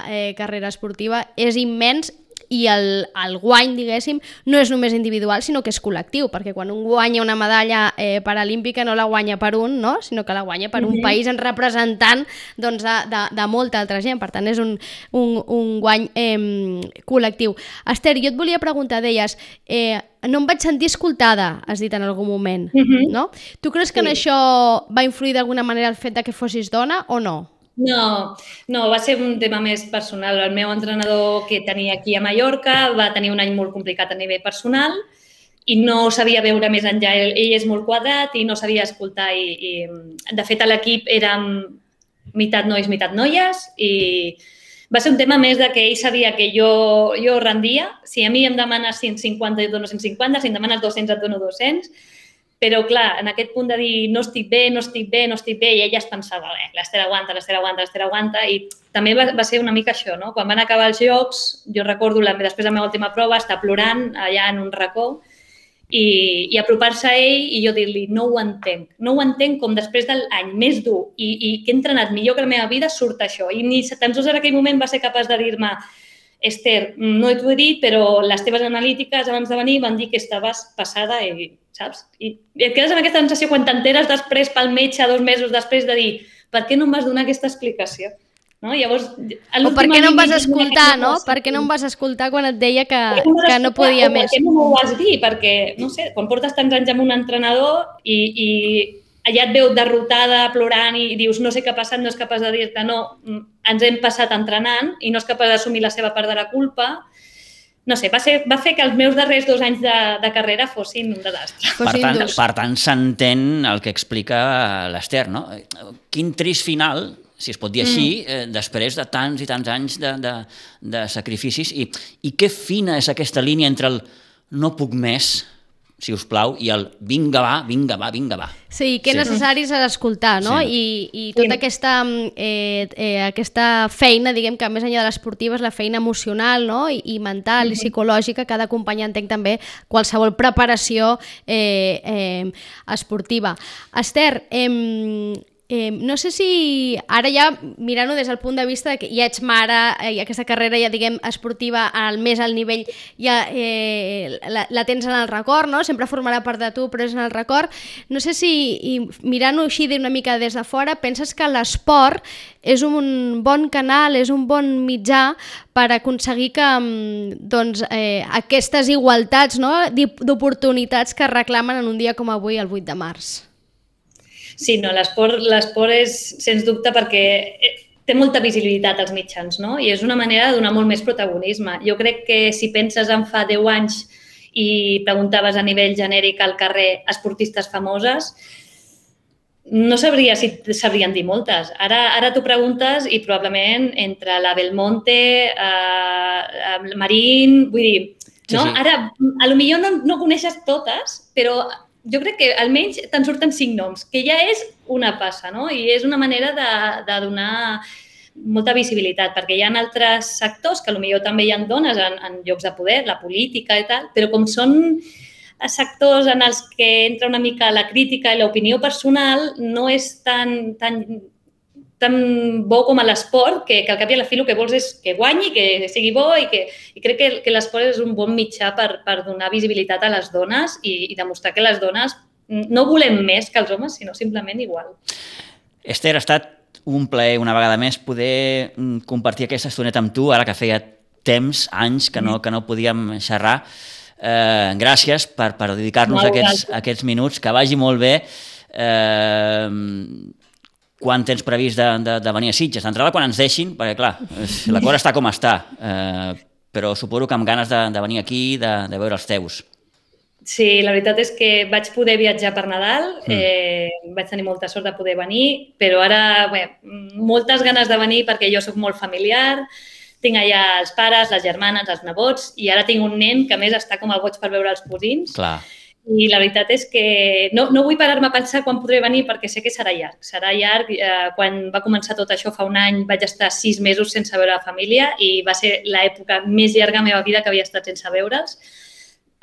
eh, carrera esportiva és immens i el, el guany, diguéssim, no és només individual, sinó que és col·lectiu, perquè quan un guanya una medalla eh, paralímpica no la guanya per un, no? sinó que la guanya per un mm -hmm. país en representant doncs, de, de, de molta altra gent. Per tant, és un, un, un guany eh, col·lectiu. Esther, jo et volia preguntar, deies, eh, no em vaig sentir escoltada, has dit en algun moment, mm -hmm. no? Tu creus que sí. en això va influir d'alguna manera el fet de que fossis dona o no? No, no, va ser un tema més personal. El meu entrenador que tenia aquí a Mallorca va tenir un any molt complicat a nivell personal i no sabia veure més enllà. Ell, és molt quadrat i no sabia escoltar. I, i de fet, a l'equip érem meitat nois, meitat noies i va ser un tema més de que ell sabia que jo, jo rendia. Si a mi em demanes 150, jo dono 150. Si em demanes 200, et dono 200 però, clar, en aquest punt de dir no estic bé, no estic bé, no estic bé, i ella es pensava, bé, l'Ester aguanta, l'Ester aguanta, l'Ester aguanta, i també va, va ser una mica això, no? Quan van acabar els jocs, jo recordo, la, després de la meva última prova, estar plorant allà en un racó, i, i apropar-se a ell i jo dir-li no ho entenc, no ho entenc com després de l'any més dur i, i que he entrenat millor que la meva vida surt això. I ni tan sols en aquell moment va ser capaç de dir-me Esther, no t'ho he dit, però les teves analítiques abans de venir van dir que estaves passada i, saps? I, i et quedes amb aquesta sensació quan t'enteres després pel metge dos mesos després de dir per què no em vas donar aquesta explicació? No? Llavors, o per què no em vas escoltar, no? Per què no em vas escoltar quan et deia que, no que no podia més? Per què no m'ho vas dir? Perquè, no sé, quan portes tants anys amb un entrenador i, i allà et veu derrotada, plorant i dius no sé què ha passat, no és capaç de dir-te no, mm, ens hem passat entrenant i no és capaç d'assumir la seva part de la culpa, no sé, va, ser, va fer que els meus darrers dos anys de, de carrera fossin un desastre. Per tant, per tant s'entén el que explica l'Ester, no? Quin trist final, si es pot dir així, mm. eh, després de tants i tants anys de, de, de sacrificis. I, I què fina és aquesta línia entre el no puc més si us plau, i el vinga va, vinga va, vinga va. Sí, que sí. necessari és escoltar, no? Sí. I, I tota aquesta, eh, eh, aquesta feina, diguem que més enllà de l'esportiva és la feina emocional no? I, i mental mm -hmm. i psicològica que ha d'acompanyar, entenc també, qualsevol preparació eh, eh, esportiva. Esther, eh, Eh, no sé si ara ja mirant-ho des del punt de vista de que ja ets mare eh, aquesta carrera ja diguem esportiva al més al nivell ja eh, la, la tens en el record, no? sempre formarà part de tu però és en el record. No sé si mirant-ho així d'una mica des de fora penses que l'esport és un bon canal, és un bon mitjà per aconseguir que mm, doncs, eh, aquestes igualtats no? d'oportunitats que reclamen en un dia com avui, el 8 de març. Sí, no, l'esport és, sens dubte, perquè eh, té molta visibilitat als mitjans, no? I és una manera de donar molt més protagonisme. Jo crec que si penses en fa 10 anys i preguntaves a nivell genèric al carrer esportistes famoses, no sabria si sabrien dir moltes. Ara, ara t'ho preguntes i probablement entre la Belmonte, eh, Marín, vull dir, no? Sí, sí. Ara, a lo millor no, no coneixes totes, però jo crec que almenys te'n surten cinc noms, que ja és una passa, no? I és una manera de, de donar molta visibilitat, perquè hi ha altres sectors que potser també hi ha dones en, en llocs de poder, la política i tal, però com són sectors en els que entra una mica la crítica i l'opinió personal, no és tan, tan tan bo com a l'esport que, que al cap i a la fi el que vols és que guanyi, que sigui bo i que i crec que, que l'esport és un bon mitjà per, per donar visibilitat a les dones i, i demostrar que les dones no volem més que els homes, sinó simplement igual. Esther, ha estat un plaer una vegada més poder mm, compartir aquesta estoneta amb tu, ara que feia temps, anys, que no, que no podíem xerrar. Eh, gràcies per, per dedicar-nos aquests, aquests minuts, que vagi molt bé. Eh, quan tens previst de, de, de venir a Sitges? D'entrada quan ens deixin, perquè clar, la cosa està com està, eh, però suposo que amb ganes de, de venir aquí, de, de veure els teus. Sí, la veritat és que vaig poder viatjar per Nadal, mm. eh, vaig tenir molta sort de poder venir, però ara bé, moltes ganes de venir perquè jo sóc molt familiar, tinc allà els pares, les germanes, els nebots, i ara tinc un nen que més està com el boig per veure els cosins. Clar. I la veritat és que no, no vull parar-me a pensar quan podré venir perquè sé que serà llarg. Serà llarg. Eh, quan va començar tot això fa un any vaig estar sis mesos sense veure la família i va ser l'època més llarga de la meva vida que havia estat sense veure'ls.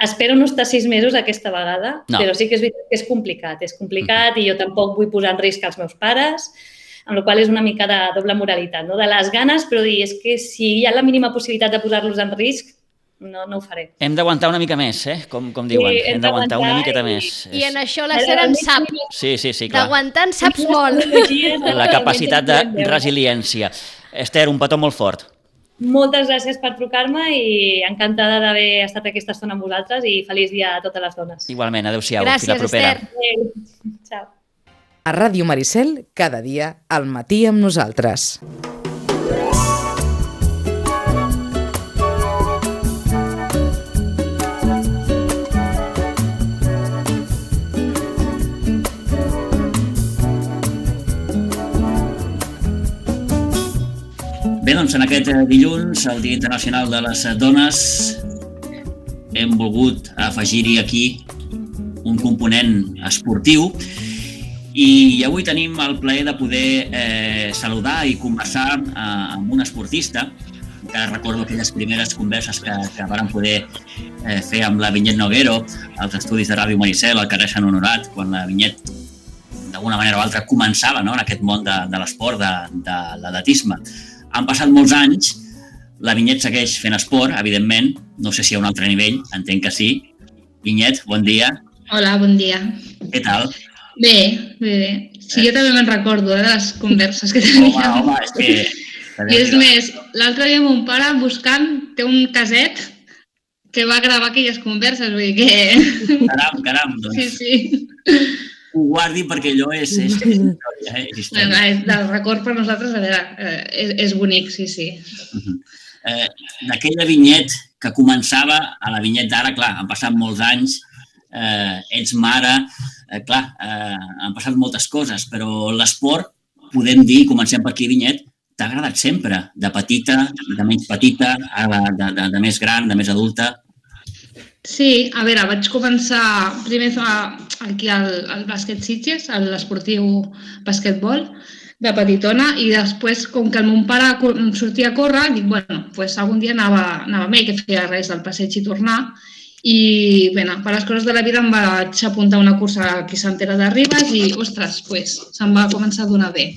Espero no estar sis mesos aquesta vegada, no. però sí que és veritat que és complicat. És complicat mm i jo tampoc vull posar en risc els meus pares, amb la qual és una mica de doble moralitat, no? de les ganes, però dir, és que si hi ha la mínima possibilitat de posar-los en risc, no, no ho faré. Hem d'aguantar una mica més, eh? com, com diuen. Sí, hem d'aguantar una miqueta i... més. I en això la Sera en sap. Sí, sí, sí, clar. D'aguantar en saps molt. La capacitat de resiliència. Esther, un petó molt fort. Moltes gràcies per trucar-me i encantada d'haver estat aquesta estona amb vosaltres i feliç dia a totes les dones. Igualment, adeu-siau. Gràcies, la propera. Esther. Ciao. A Ràdio Maricel, cada dia, al matí amb nosaltres. Bé, doncs en aquest eh, dilluns, el Dia Internacional de les Dones, hem volgut afegir-hi aquí un component esportiu i avui tenim el plaer de poder eh, saludar i conversar eh, amb un esportista que recordo aquelles primeres converses que, que vàrem poder eh, fer amb la Vinyet Noguero als estudis de Ràdio Maricel, al carrer Sant Honorat, quan la Vinyet d'alguna manera o altra començava no, en aquest món de, de l'esport, de, de l'atletisme. Han passat molts anys, la Vinyet segueix fent esport, evidentment, no sé si a un altre nivell, entenc que sí. Vinyet, bon dia. Hola, bon dia. Què tal? Bé, bé, bé. Sí, jo també me'n recordo eh, de les converses que teníem. Home, home, és que... I és més, l'altre dia mon pare buscant té un caset que va gravar aquelles converses, vull dir que... Caram, caram, doncs. Sí, sí ho guardi perquè allò és, és, és història. Eh? És història. És del record per nosaltres, a veure, eh, és, és bonic, sí, sí. Uh -huh. eh, D'aquella vinyet que començava a la vinyet d'ara, clar, han passat molts anys, eh, ets mare, eh, clar, eh, han passat moltes coses, però l'esport, podem dir, comencem per aquí, vinyet, t'ha agradat sempre, de petita, de menys petita, de, de, de, de més gran, de més adulta? Sí, a veure, vaig començar primer fa aquí al, al bàsquet Sitges, a l'esportiu basquetbol de petitona i després, com que el mon pare sortia a córrer, dic, bueno, pues algun dia anava, anava amb ell, que feia res del passeig i tornar, i bé, per les coses de la vida em vaig apuntar una cursa aquí a Sant Pere de Ribes i, ostres, pues, se'm va començar a donar bé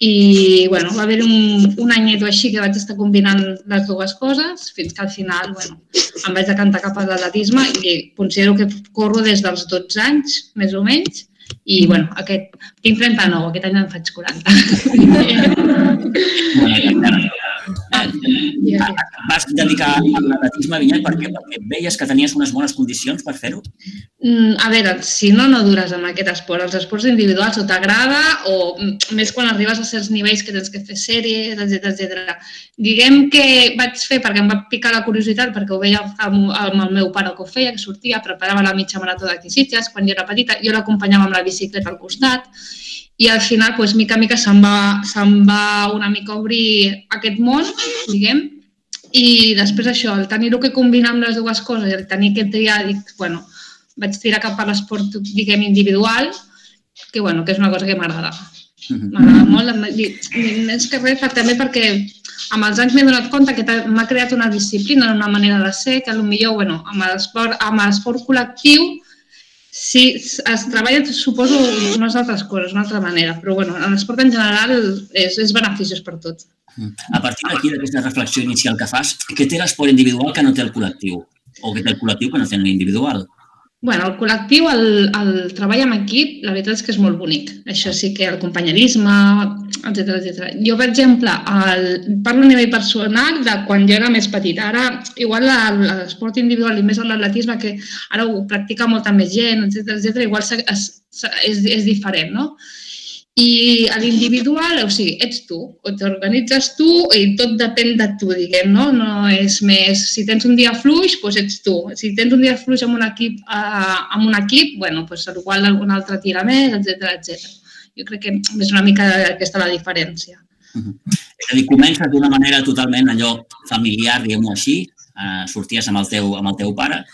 i bueno, va haver un, un anyet o així que vaig estar combinant les dues coses fins que al final bueno, em vaig decantar cap a l'atletisme i considero que corro des dels 12 anys, més o menys, i bueno, aquest, tinc 39, aquest any en faig 40. Vas dedicar a l'atletisme a Vinyet perquè, perquè veies que tenies unes bones condicions per fer-ho? Mm, a veure, si no, no dures amb aquest esport. Els esports individuals o t'agrada o mm, més quan arribes a certs nivells que tens que fer sèries, etc etc. Diguem que vaig fer perquè em va picar la curiositat, perquè ho veia amb, amb el meu pare que ho feia, que sortia, preparava la mitja marató d'aquí Sitges, quan jo era petita, jo l'acompanyava amb la bicicleta al costat i al final, doncs, mica mica, se'n va, se va una mica obrir aquest món, diguem, i després això, el tenir-ho que combinar amb les dues coses, el tenir aquest dia, dic, bueno, vaig tirar cap a l'esport, diguem, individual, que, bueno, que és una cosa que m'agrada. Mhm. M'agrada molt, més que res, també perquè amb els anys m'he donat compte que m'ha creat una disciplina, una manera de ser, que potser, bueno, amb l'esport col·lectiu sí, es treballa, suposo, unes altres coses, una altra manera, però bueno, l'esport en general és, és beneficiós per tot. A partir d'aquí, d'aquesta reflexió inicial que fas, què té l'esport individual que no té el col·lectiu? O què té el col·lectiu que no té l'individual? Bueno, el col·lectiu, el, el treball en equip, la veritat és que és molt bonic. Això sí que el companyerisme, etc etc. Jo, per exemple, el, parlo a nivell personal de quan jo era més petita. Ara, igual l'esport individual i més l'atletisme, que ara ho practica molta més gent, etc etc. igual és, és, és diferent, no? I a l'individual, o sigui, ets tu, o t'organitzes tu i tot depèn de tu, diguem, no? No és més, si tens un dia fluix, doncs ets tu. Si tens un dia fluix amb un equip, eh, amb un equip bueno, doncs igual algun altre tira més, etc etc. Jo crec que és una mica aquesta la diferència. Uh -huh. És a dir, comences d'una manera totalment allò familiar, diguem-ho així, eh, sorties amb el teu, amb el teu pare,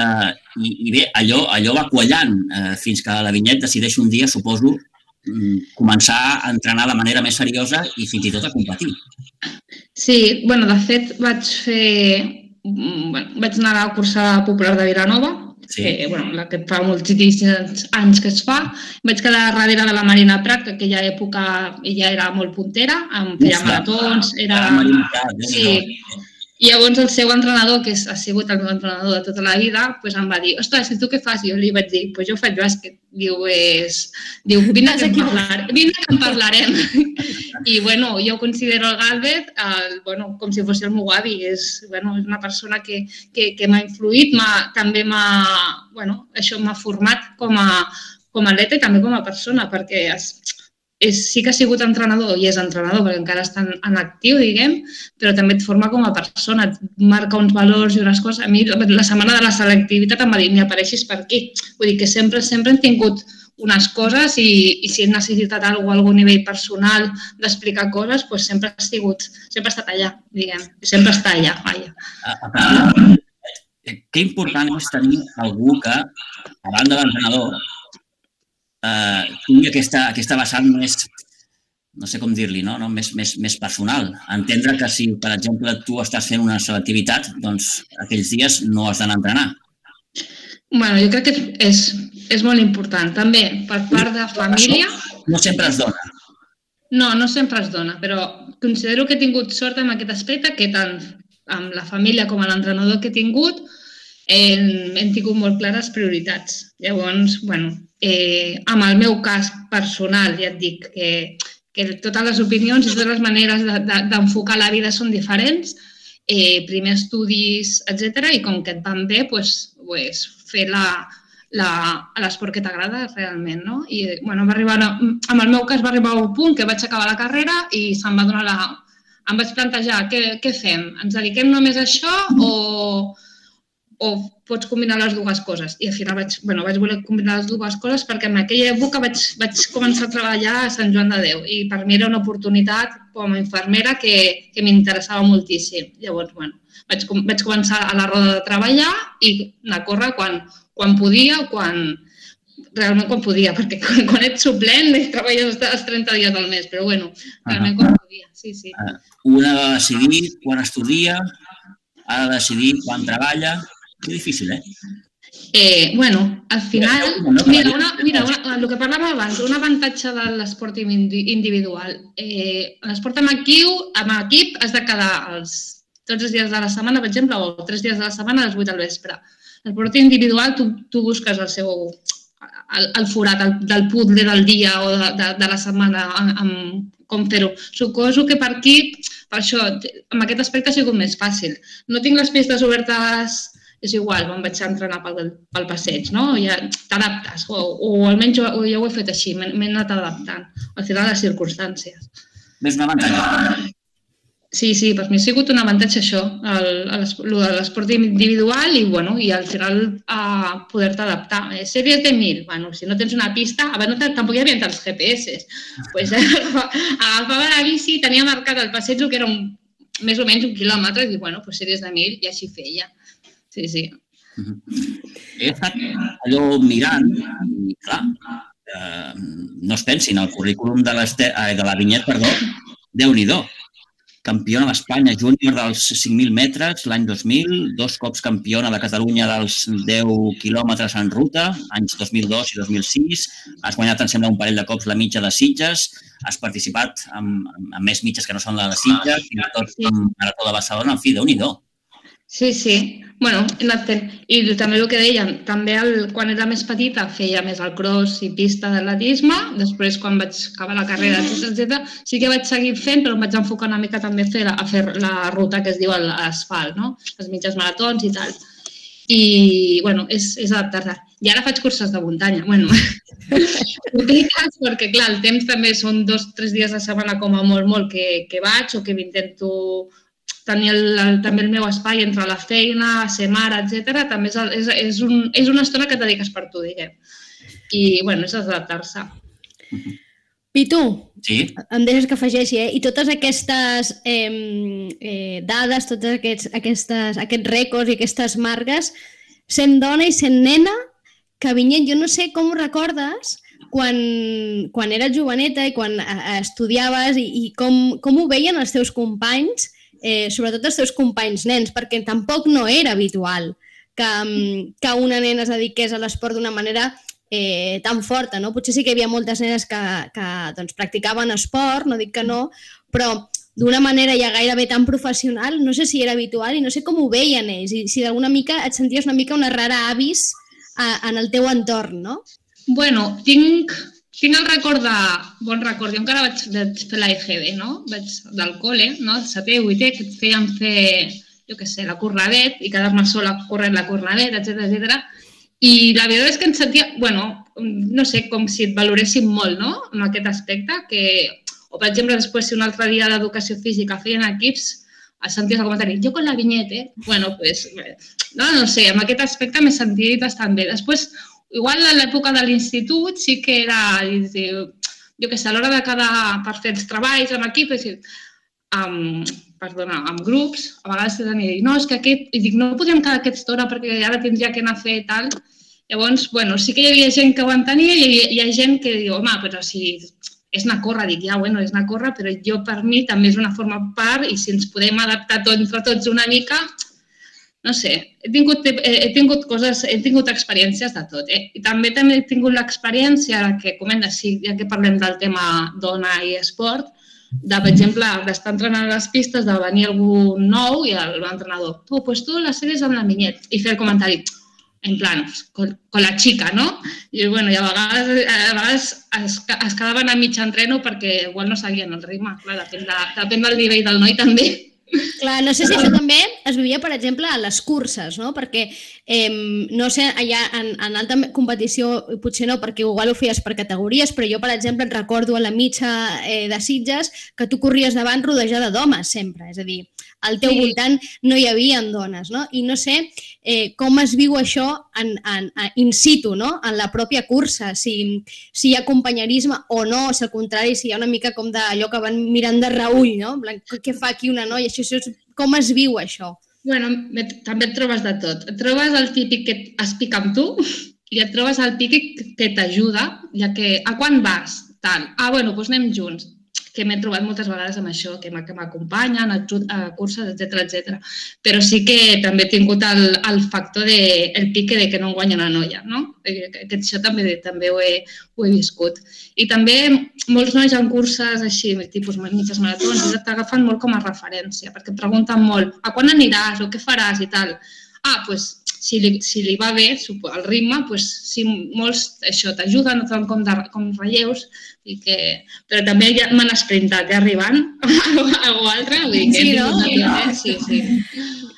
eh, i, i bé, allò, allò va quallant eh, fins que la Vinyet decideix un dia, suposo, començar a entrenar de manera més seriosa i fins i tot a competir. Sí, bueno, de fet vaig fer... Mm, bueno, vaig anar a la cursa popular de Vilanova, sí. que, bueno, la que fa moltíssims anys que es fa. Vaig quedar darrere de la Marina Prat, que aquella època ella era molt puntera, amb feia maratons, era... Marina Prat, sí, i llavors el seu entrenador, que ha sigut el meu entrenador de tota la vida, pues em va dir, ostres, i tu què fas? I jo li vaig dir, pues jo faig bàsquet. Diu, és... Diu, vine que, en parlar... vine que en parlarem. I, bueno, jo considero el Galvez el, bueno, com si fos el meu avi. És, bueno, és una persona que, que, que m'ha influït, també m'ha... Bueno, això m'ha format com a, com a atleta i també com a persona, perquè es, és, sí que ha sigut entrenador i és entrenador perquè encara està en, en actiu, diguem, però també et forma com a persona, et marca uns valors i unes coses. A mi la setmana de la selectivitat em va dir, ni apareixis per aquí. Vull dir que sempre, sempre hem tingut unes coses i, i si he necessitat alguna a algun nivell personal d'explicar coses, doncs sempre ha sigut, sempre ha estat allà, diguem, sempre està allà, vaja. Que important és tenir algú que, a banda de l'entrenador, eh, tingui aquesta, aquesta vessant més, no sé com dir-li, no? no? Més, més, més personal. Entendre que si, per exemple, tu estàs fent una selectivitat, doncs aquells dies no has d'anar a entrenar. bueno, jo crec que és, és molt important. També, per part de família... No sempre es dona. No, no sempre es dona, però considero que he tingut sort en aquest aspecte que tant amb la família com amb l'entrenador que he tingut hem, hem tingut molt clares prioritats. Llavors, bueno, eh, amb el meu cas personal, ja et dic que, que totes les opinions i totes les maneres d'enfocar de, de, la vida són diferents, eh, primer estudis, etc i com que et van bé, pues, pues, fer l'esport que t'agrada realment, no? I, bueno, va arribar, amb el meu cas va arribar un punt que vaig acabar la carrera i se'm va donar la... Em vaig plantejar, què, què fem? Ens dediquem només a això o, o pots combinar les dues coses. I al final vaig, bueno, vaig voler combinar les dues coses perquè en aquella època vaig, vaig començar a treballar a Sant Joan de Déu i per mi era una oportunitat com a infermera que, que m'interessava moltíssim. Llavors, bueno, vaig, vaig començar a la roda de treballar i anar a córrer quan, quan podia o quan, realment quan podia, perquè quan, quan ets suplent treballes els 30 dies al mes, però bueno, realment -huh. quan podia, sí, sí. Una ha de decidir quan estudia, ha de decidir quan treballa, que difícil, eh? Eh, bueno, al final, mira, una, mira una, el que parlàvem abans, un avantatge de l'esport individual. Eh, l'esport amb equip, amb equip has de quedar els, tots els dies de la setmana, per exemple, o tres dies de la setmana a les 8 del vespre. L'esport individual, tu, tu busques el seu el, el forat el, del puzzle del dia o de, de, de la setmana amb, amb com fer-ho. Suposo que per aquí, per això, amb aquest aspecte ha sigut més fàcil. No tinc les pistes obertes és igual, me'n vaig a entrenar pel, pel passeig, no? Ja t'adaptes, o, o almenys jo, jo ho he fet així, m'he anat adaptant, al final les circumstàncies. Ves un avantatge. Sí, sí, per mi ha sigut un avantatge això, el, el, el de l'esport individual i, bueno, i al final a poder-te adaptar. Eh, sèries de mil, bueno, si no tens una pista, abans no, tampoc hi havia tants GPS. Pues, agafava la bici, tenia marcat el passeig que era un, més o menys un quilòmetre i, bueno, pues sèries de mil i així feia. Sí, sí. He estat allò mirant i, clar, eh, no es pensin, el currículum de, de la vinyet, perdó, déu nhi campiona d'Espanya júnior dels 5.000 metres l'any 2000, dos cops campiona de Catalunya dels 10 quilòmetres en ruta, anys 2002 i 2006. Has guanyat, em sembla, un parell de cops la mitja de Sitges. Has participat en, en més mitges que no són la de Sitges, fins i tot en Marató de Barcelona. En fi, déu nhi Sí, sí. bueno, anat fent. I també el que dèiem, també el, quan era més petita feia més el cross i pista d'atletisme, després quan vaig acabar la carrera, etc etc, sí que vaig seguir fent, però em vaig enfocar una mica també a fer la, a fer la ruta que es diu l'asfalt, no? les mitges maratons i tal. I, bueno, és, és adaptar-se. I ara faig curses de muntanya. Bueno, perquè, clar, el temps també són dos, tres dies a setmana com a molt, molt que, que vaig o que m'intento tenir el, el, també el meu espai entre la feina, ser mare, etc. també és, és, és, un, és una estona que et dediques per tu, diguem. I, bueno, és adaptar-se. Pitu, sí? em deixes que afegeixi, eh? I totes aquestes eh, eh, dades, tots aquests, aquestes, aquests rècords i aquestes margues, sent dona i sent nena, que Vinyet, jo no sé com ho recordes, quan, quan eres joveneta i quan eh, estudiaves i, i com, com ho veien els teus companys eh, sobretot els seus companys nens, perquè tampoc no era habitual que, mm, que una nena es dediqués a l'esport d'una manera eh, tan forta, no? Potser sí que hi havia moltes nenes que, que doncs, practicaven esport, no dic que no, però d'una manera ja gairebé tan professional, no sé si era habitual i no sé com ho veien ells, i si d'alguna mica et senties una mica una rara avis a, en el teu entorn, no? Bueno, tinc tinc el record de... Bon record. Jo encara vaig, vaig fer la EGB, no? Vaig del col·le, no? El setè, vuitè, que et feien fer, jo què sé, la cornadet i quedar-me sola corrent la cornadet, etc etc. I la veritat és que em sentia, bueno, no sé, com si et valoressin molt, no?, en aquest aspecte, que... O, per exemple, després, si un altre dia d'educació física feien equips, et senties el comentari, jo con la vinyeta, eh? Bueno, pues, no, no sé, en aquest aspecte m'he sentit bastant bé. Després, Igual a l'època de l'institut sí que era, jo què sé, a l'hora de quedar per fer els treballs en equip, és dir, amb, perdona, amb grups, a vegades tenia dir, no, és que aquest, i dic, no podríem quedar aquesta hora perquè ara tindria que anar a fer tal. Llavors, bueno, sí que hi havia gent que ho entenia i hi, hi ha gent que diu, home, però si és anar a córrer, dic, ja, bueno, és anar a córrer, però jo per mi també és una forma part i si ens podem adaptar tot, entre tots una mica, no sé, he tingut, he, tingut coses, he tingut experiències de tot. Eh? I també també he tingut l'experiència, que comenta, sí, ja que parlem del tema dona i esport, de, per exemple, d'estar entrenant a les pistes, de venir algú nou i l'entrenador, tu, pues tu la sèries amb la minyet, i fer el comentari, en plan, con, con la xica, no? I, bueno, i a vegades, a vegades es, es quedaven a mig entreno perquè igual no sabien el ritme. Clar, depèn, de, depèn del nivell del noi també. Clar, no sé si això també es vivia, per exemple, a les curses, no? Perquè, eh, no sé, allà en, en alta competició, potser no, perquè igual ho feies per categories, però jo, per exemple, et recordo a la mitja eh, de Sitges que tu corries davant rodejada d'homes sempre, és a dir, al teu sí. voltant no hi havia dones, no? I no sé eh, com es viu això en, en, en, in situ, no? En la pròpia cursa, si, si hi ha companyerisme o no, si al contrari, si hi ha una mica com d'allò que van mirant de reull, no? Què fa aquí una noia? Això, això és, com es viu això? Bueno, també et trobes de tot. Et trobes el típic que es pica amb tu i et trobes el típic que t'ajuda, ja que a quan vas? Tant. Ah, bueno, doncs anem junts que m'he trobat moltes vegades amb això, que m'acompanyen a, curses, etc etc. Però sí que també he tingut el, el factor de, el pique de que no guanya la noia, no? Eh, que això també també ho he, ho he viscut. I també molts nois en curses així, tipus mitges maratons, t'agafen molt com a referència, perquè et pregunten molt a quan aniràs o què faràs i tal. Ah, pues, si li, si li va bé el ritme, pues, si molts això t'ajuden, no fan com, de, com relleus, i que, però també ja m'han esprintat, ja arribant a algú altre, vull dir que sí, no? eh? sí, sí.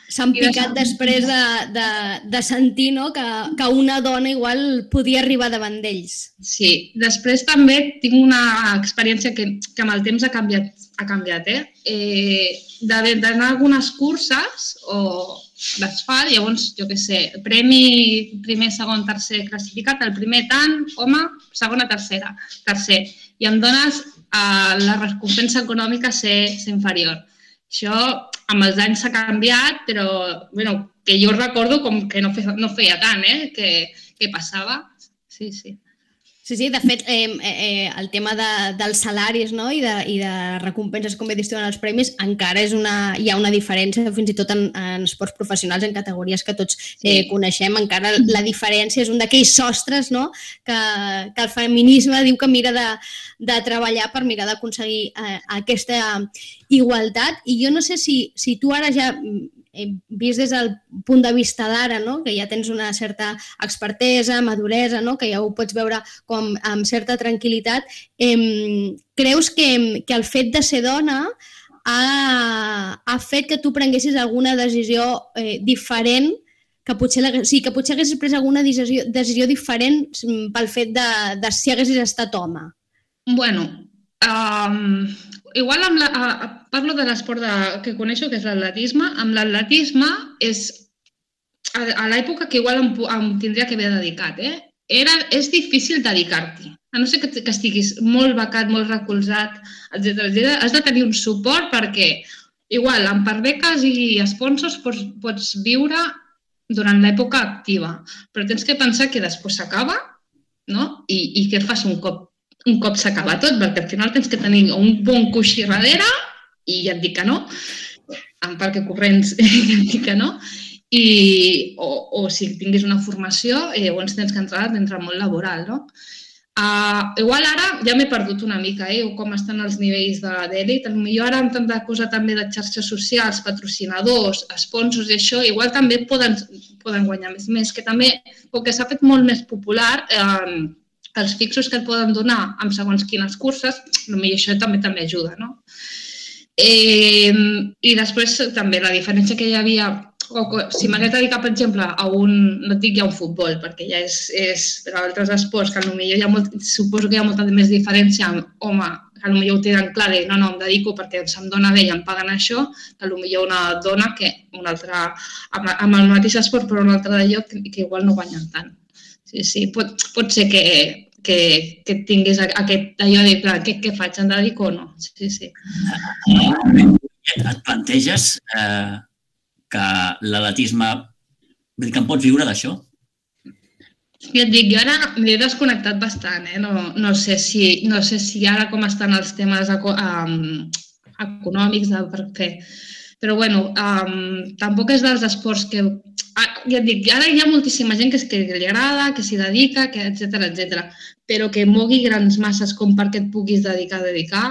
S'han picat després de, de, de sentir no? que, que una dona igual podia arribar davant d'ells. Sí, després també tinc una experiència que, que amb el temps ha canviat, ha canviat eh? eh d'anar a algunes curses o, d'asfalt, llavors, jo què sé, premi primer, segon, tercer classificat, el primer tant, home, segona, tercera, tercer. I em dones eh, la recompensa econòmica ser, ser inferior. Això amb els anys s'ha canviat, però bueno, que jo recordo com que no feia, no feia tant, eh? que, que passava. Sí, sí. Sí, sí, de fet, eh, eh, el tema de, dels salaris no? I, de, i de recompenses, com bé diuen els premis, encara és una, hi ha una diferència, fins i tot en, en esports professionals, en categories que tots eh, coneixem, encara la diferència és un d'aquells sostres no? que, que el feminisme diu que mira de, de treballar per mirar d'aconseguir eh, aquesta igualtat. I jo no sé si, si tu ara ja vist des del punt de vista d'ara, no? que ja tens una certa expertesa, maduresa, no? que ja ho pots veure com amb certa tranquil·litat, eh, creus que, que el fet de ser dona ha, ha fet que tu prenguessis alguna decisió eh, diferent que potser, la, sí, que potser haguessis pres alguna decisió, decisió diferent pel fet de, de si haguessis estat home? Bueno, um, igual amb la, a, parlo de l'esport que coneixo, que és l'atletisme. Amb l'atletisme és a, a l'època que igual em, em tindria que haver dedicat, eh? Era, és difícil dedicar-t'hi. A no ser que, que estiguis molt becat, molt recolzat, etc etc. has de tenir un suport perquè igual, amb per beques i sponsors pots, pots viure durant l'època activa, però tens que pensar que després s'acaba no? I, i què fas un cop un cop s'acaba tot, perquè al final tens que tenir un bon coixí darrere i ja et dic que no, en perquè corrents ja et dic que no, i, o, o si tinguis una formació, eh, llavors tens que entrar dins del món laboral, no? Uh, igual ara ja m'he perdut una mica, eh, com estan els nivells de l'elit. Potser ara amb tanta cosa també de xarxes socials, patrocinadors, sponsors i això, igual també poden, poden guanyar més. Més que també, com que s'ha fet molt més popular, eh, els fixos que et poden donar amb segons quines curses, potser això també també ajuda, no? Eh, I després també la diferència que hi havia, o, si m'hagués dedicat, per exemple, a un, no et dic ja un futbol, perquè ja és, és per a altres esports, que potser hi ha molt, suposo que hi ha molta més diferència amb, home, que potser ho tenen clar de no, no, em dedico perquè se'm dona bé i em paguen això, que potser una dona que un altre, amb, amb el mateix esport però un altre de lloc que, que igual no guanyen tant. Sí, sí, pot, pot ser que, que, que tinguis aquest allò de, clar, què, què faig, em dedico o no? Sí, sí. Et planteges eh, que l'atletisme... Vull dir que em pots viure d'això? Ja et dic, jo ara m'he desconnectat bastant, eh? no, no, sé si, no sé si ara com estan els temes eco, um, econòmics de per fer. Però bueno, um, tampoc és dels esports que Ah, ja et dic, ara hi ha moltíssima gent que, que li agrada, que s'hi dedica, que etc etc. però que mogui grans masses com perquè et puguis dedicar dedicar,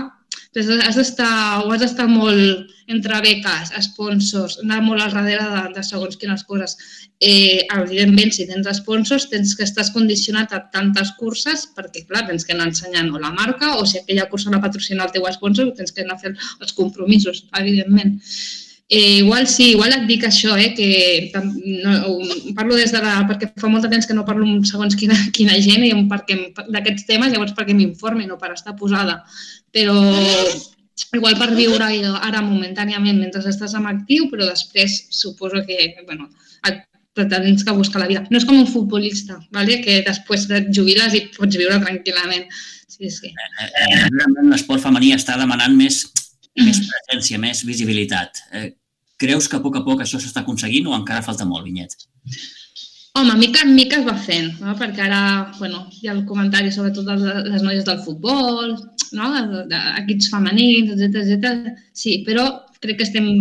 has d'estar, o has d'estar molt entre beques, sponsors, anar molt al darrere de, de segons quines coses. Eh, evidentment, si tens sponsors, tens que estàs condicionat a tantes curses perquè, clar, tens que anar ensenyant o la marca o si aquella cursa la patrocina el teu sponsor, tens que anar fer els compromisos, evidentment. Eh, igual sí, igual et dic això, eh, que no, parlo des de la, perquè fa molt de temps que no parlo amb segons quina, quina gent i perquè d'aquests temes, llavors perquè m'informi, no per estar posada. Però igual per viure ara momentàniament mentre estàs en actiu, però després suposo que, bueno, et, tens que buscar la vida. No és com un futbolista, ¿vale? que després et jubiles i pots viure tranquil·lament. Sí, sí. Eh, eh, eh l'esport femení està demanant més més presència, més visibilitat. Eh, creus que a poc a poc això s'està aconseguint o encara falta molt, Vinyet? Home, mica en mica es va fent, no? perquè ara bueno, hi ha el comentari sobretot de les noies del futbol, no? d'equips femenins, etc etc. Sí, però crec que estem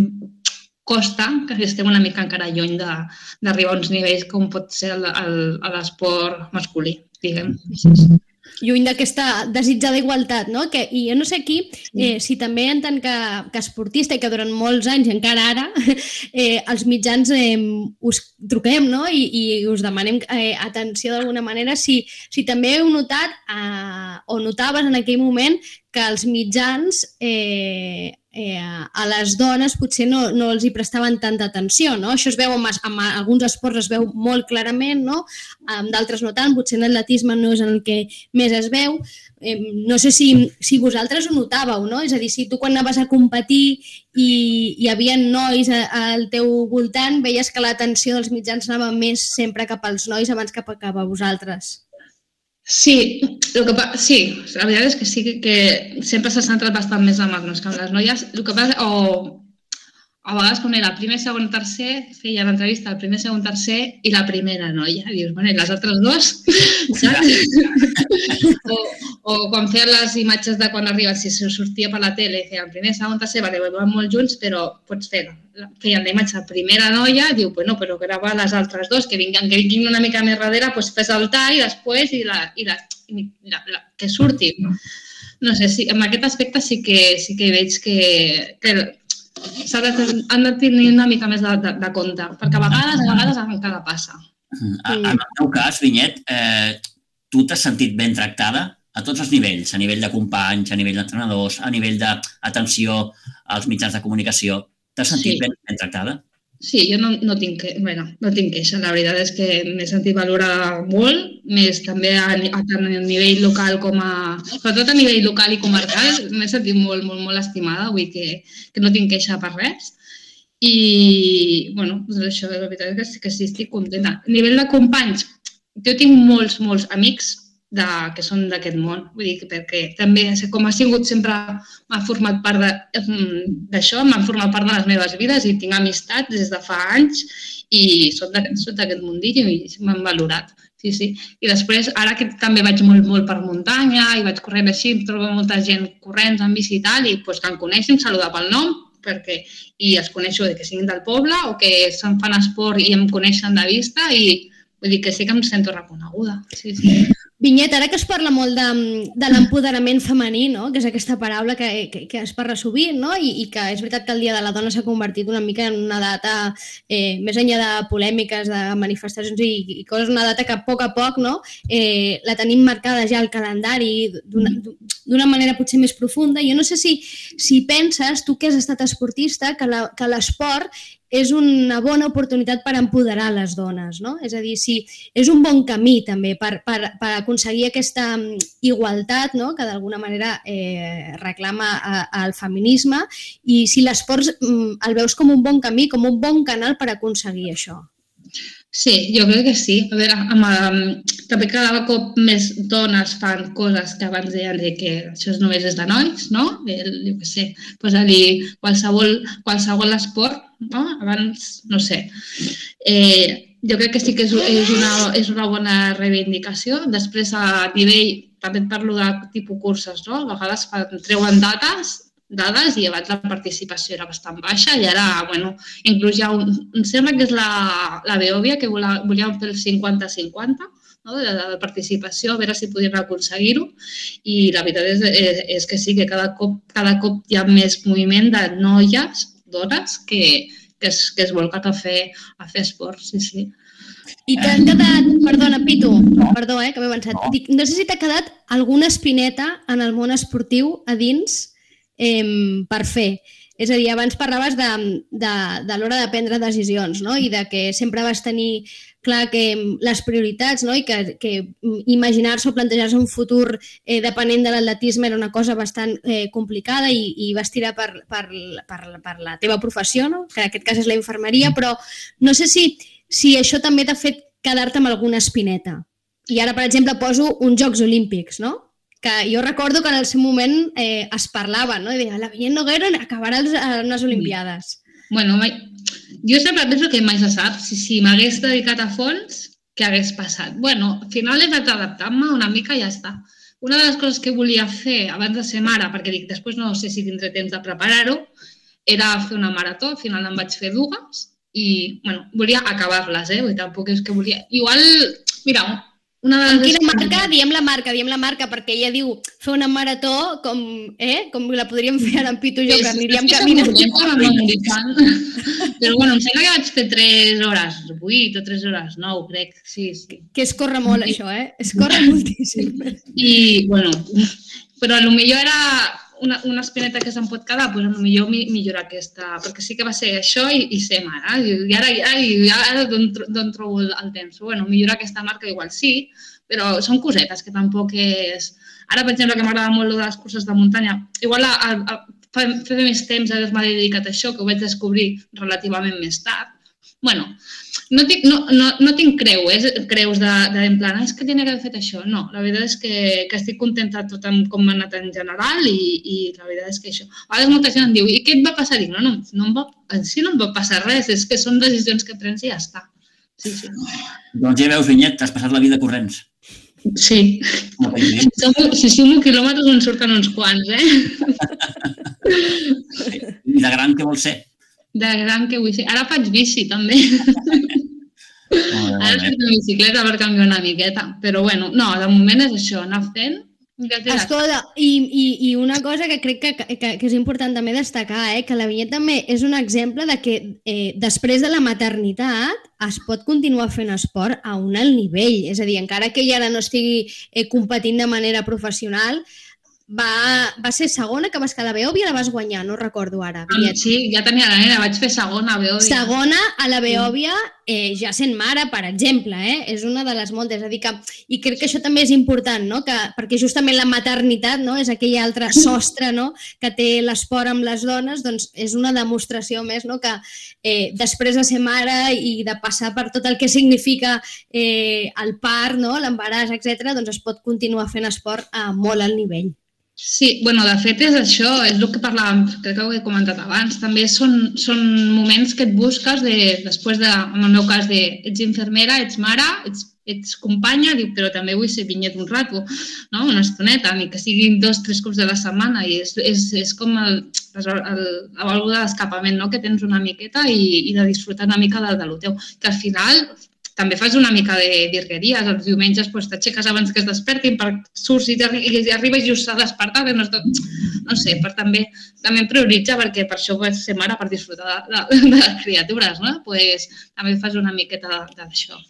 costa que estem una mica encara lluny d'arribar a uns nivells com pot ser l'esport masculí, diguem. Sí, sí lluny d'aquesta desitjada igualtat, no? Que, I jo no sé aquí eh, si també en tant que, que esportista i que durant molts anys, encara ara, eh, els mitjans eh, us truquem no? I, i us demanem eh, atenció d'alguna manera, si, si també heu notat eh, o notaves en aquell moment que els mitjans eh, eh, a les dones potser no, no els hi prestaven tanta atenció, no? Això es veu amb, amb alguns esports es veu molt clarament, no? Amb d'altres no tant, potser en l'atletisme no és en el que més es veu. Eh, no sé si, si vosaltres ho notàveu, no? És a dir, si tu quan anaves a competir i hi havia nois al teu voltant, veies que l'atenció dels mitjans anava més sempre cap als nois abans que cap a vosaltres. Sí, el que pa... sí, la veritat és que sí que sempre s'ha centrat bastant més en els nois que en les noies. El que passa, o a vegades quan era primer, segon, tercer, feia l'entrevista al primer, segon, tercer i la primera noia. Dius, bueno, i les altres dos? Saps? o, o quan feien les imatges de quan arriba, si sortia per la tele, feia el primer, segon, tercer, vale, van molt junts, però pots fer feien la imatge de primera noia, diu, bueno, però grava les altres dos, que vinguin, que vinguin una mica més darrere, doncs fes el tall després i, la, i, la, i la, la, que surti. No sé, sí, en aquest aspecte sí que, sí que veig que, que de, han de tenir una mica més de, de, de compte, perquè a vegades, a vegades encara passa. Mm, a, en el teu cas, Vinyet, eh, tu t'has sentit ben tractada a tots els nivells, a nivell de companys, a nivell d'entrenadors, a nivell d'atenció als mitjans de comunicació. T'has sentit sí. ben, ben tractada? Sí, jo no, no, tinc, bueno, no tinc queixa. La veritat és que m'he sentit valorada molt, més també a, a, tant a nivell local com a... Sobretot a nivell local i comarcal, m'he sentit molt, molt, molt estimada, vull que, que no tinc queixa per res. I, bueno, doncs això, la veritat és que sí, que sí estic contenta. A nivell de companys, jo tinc molts, molts amics de, que són d'aquest món. Vull dir, perquè també, com ha sigut sempre, m'ha format part d'això, m'han format part de les meves vides i tinc amistat des de fa anys i soc d'aquest mundillo i m'han valorat. Sí, sí. I després, ara que també vaig molt, molt per muntanya i vaig corrent així, em trobo molta gent corrents en bici i tal, i pues, que em coneixen, saludar pel nom, perquè, i els coneixo de que siguin del poble o que se'n fan esport i em coneixen de vista i vull dir que sí que em sento reconeguda. Sí, sí. Vinyet, ara que es parla molt de, de l'empoderament femení, no? que és aquesta paraula que, que, que es parla sovint, no? I, i que és veritat que el Dia de la Dona s'ha convertit una mica en una data, eh, més enllà de polèmiques, de manifestacions i, i coses, una data que a poc a poc no? eh, la tenim marcada ja al calendari d'una manera potser més profunda. Jo no sé si, si penses, tu que has estat esportista, que l'esport és una bona oportunitat per empoderar les dones, no? És a dir, si és un bon camí també per, per, per aconseguir aquesta mm, igualtat no? que d'alguna manera eh, reclama el feminisme i si l'esport mm, el veus com un bon camí, com un bon canal per aconseguir això. Sí, jo crec que sí. A veure, amb, amb, també cada cop més dones fan coses que abans deien de que això només és de nois, no? El, jo què sé, posar-li qualsevol, qualsevol esport, no? Abans, no sé. Eh, jo crec que sí que és, és, una, és una bona reivindicació. Després, a nivell, també parlo de tipus curses, no? A vegades treuen dates dades i abans la participació era bastant baixa i ara, bueno, inclús ja un, em sembla que és la, la Beòvia que volia, volia fer el 50-50 no? de, de participació, a veure si podien aconseguir-ho i la veritat és, és, és que sí, que cada cop, cada cop hi ha més moviment de noies, dones, que, que, es, que es volquen a fer, a fer esport, sí, sí. I t'ha quedat, perdona, Pitu, perdó, eh, que m'he avançat. Dic, no sé si t'ha quedat alguna espineta en el món esportiu a dins eh, per fer. És a dir, abans parlaves de, de, de l'hora de prendre decisions no? i de que sempre vas tenir clar que les prioritats no? i que, que imaginar-se o plantejar-se un futur eh, depenent de l'atletisme era una cosa bastant eh, complicada i, i vas tirar per, per, per, per la teva professió, no? que en aquest cas és la infermeria, però no sé si, si això també t'ha fet quedar-te amb alguna espineta. I ara, per exemple, poso uns Jocs Olímpics, no? Que jo recordo que en el seu moment eh, es parlava, no? I deia, la Vinyet Noguera acabarà les, les Olimpiades. Bueno, mai... jo sempre penso que mai se sap. Si, si m'hagués dedicat a fons, què hagués passat? Bueno, al final he anat adaptant-me una mica i ja està. Una de les coses que volia fer abans de ser mare, perquè dic, després no sé si tindré temps de preparar-ho, era fer una marató, al final en vaig fer dues, i, bueno, volia acabar-les, eh? I tampoc és que volia... Igual, mira, una de les quina marca? Diem la marca, diem la marca, perquè ella diu fer una marató com, eh, com la podríem fer ara en Pitu i jo, que aniríem caminant. Però bueno, em sembla que vaig fer 3 hores 8 o 3 hores 9, crec. Sí, sí. Que es corre molt, això, eh? Es corre moltíssim. I, bueno, però millor era una, una espineta que se'n pot quedar, doncs millor millorar aquesta, perquè sí que va ser això i, i ser mare. I ara, i ara d'on trobo el, el temps? Bueno, millorar aquesta marca igual sí, però són cosetes que tampoc és... Ara, per exemple, que m'agrada molt de les curses de muntanya, igual a, a, a fer, fer més temps haver-me dedicat a això, que ho vaig descobrir relativament més tard. bueno, no, tinc, no, no, no tinc creu, eh? creus de, de en plan, és que tenia que haver fet això. No, la veritat és que, que estic contenta tot amb com m'ha anat en general i, i la veritat és que això. A vegades molta gent em diu, i què et va passar? Dic, no, no, no em va, en si no em va passar res, és que són decisions que prens i ja està. Sí, sí. Doncs ja veus, Vinyet, t'has passat la vida corrents. Sí. Perquè- Som, si som quilòmetres en surten uns quants, eh? I de gran què vols ser? De gran que vull ser. Ara faig bici, també. Ara en bicicleta per canviar una miqueta. Però bueno, no, de moment és això, anar fent. Escolta, i, i, i una cosa que crec que, que, que és important també destacar, eh, que la vinyeta també és un exemple de que eh, després de la maternitat es pot continuar fent esport a un alt nivell. És a dir, encara que ella ara no estigui eh, competint de manera professional, va, va ser segona que vas quedar a Beòvia, la vas guanyar, no recordo ara. Vinyet. Sí, ja tenia la nena, vaig fer segona, veu. Segona a la Beòvia, eh, ja sent mare, per exemple, eh? és una de les moltes. És a dir que, I crec que això també és important, no? que, perquè justament la maternitat no? és aquell altre sostre no? que té l'esport amb les dones, doncs és una demostració més no? que eh, després de ser mare i de passar per tot el que significa eh, el part, no? l'embaràs, etc, doncs es pot continuar fent esport a molt alt nivell. Sí, bueno, de fet és això, és el que parlàvem, crec que ho he comentat abans, també són, són moments que et busques de, després de, en el meu cas, de ets infermera, ets mare, ets, ets companya, dic, però també vull ser vinyet un rato, no? una estoneta, ni que siguin dos, tres cops de la setmana, i és, és, és com el, el, el, la vàlvula d'escapament, no? que tens una miqueta i, i de disfrutar una mica de, de lo teu, que al final també fas una mica de virgueries. Els diumenges pues, t'aixeques abans que es despertin, per surts i, i arribes just a despertar, no, estàs- no sé, per també, també prioritza perquè per això vaig ser mare, per disfrutar de, de, de les criatures, no? Pues, també fas una miqueta d'això.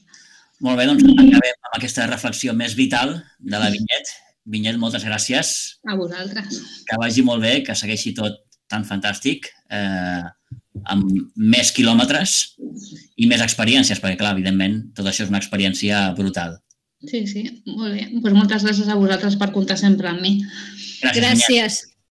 Molt bé, doncs acabem amb aquesta reflexió més vital de la Vinyet. Vinyet, moltes gràcies. A vosaltres. Que vagi molt bé, que segueixi tot tan fantàstic, eh, amb més quilòmetres i més experiències, perquè, clar, evidentment, tot això és una experiència brutal. Sí, sí, molt bé. Pues moltes gràcies a vosaltres per comptar sempre amb mi. Gràcies. Gràcies.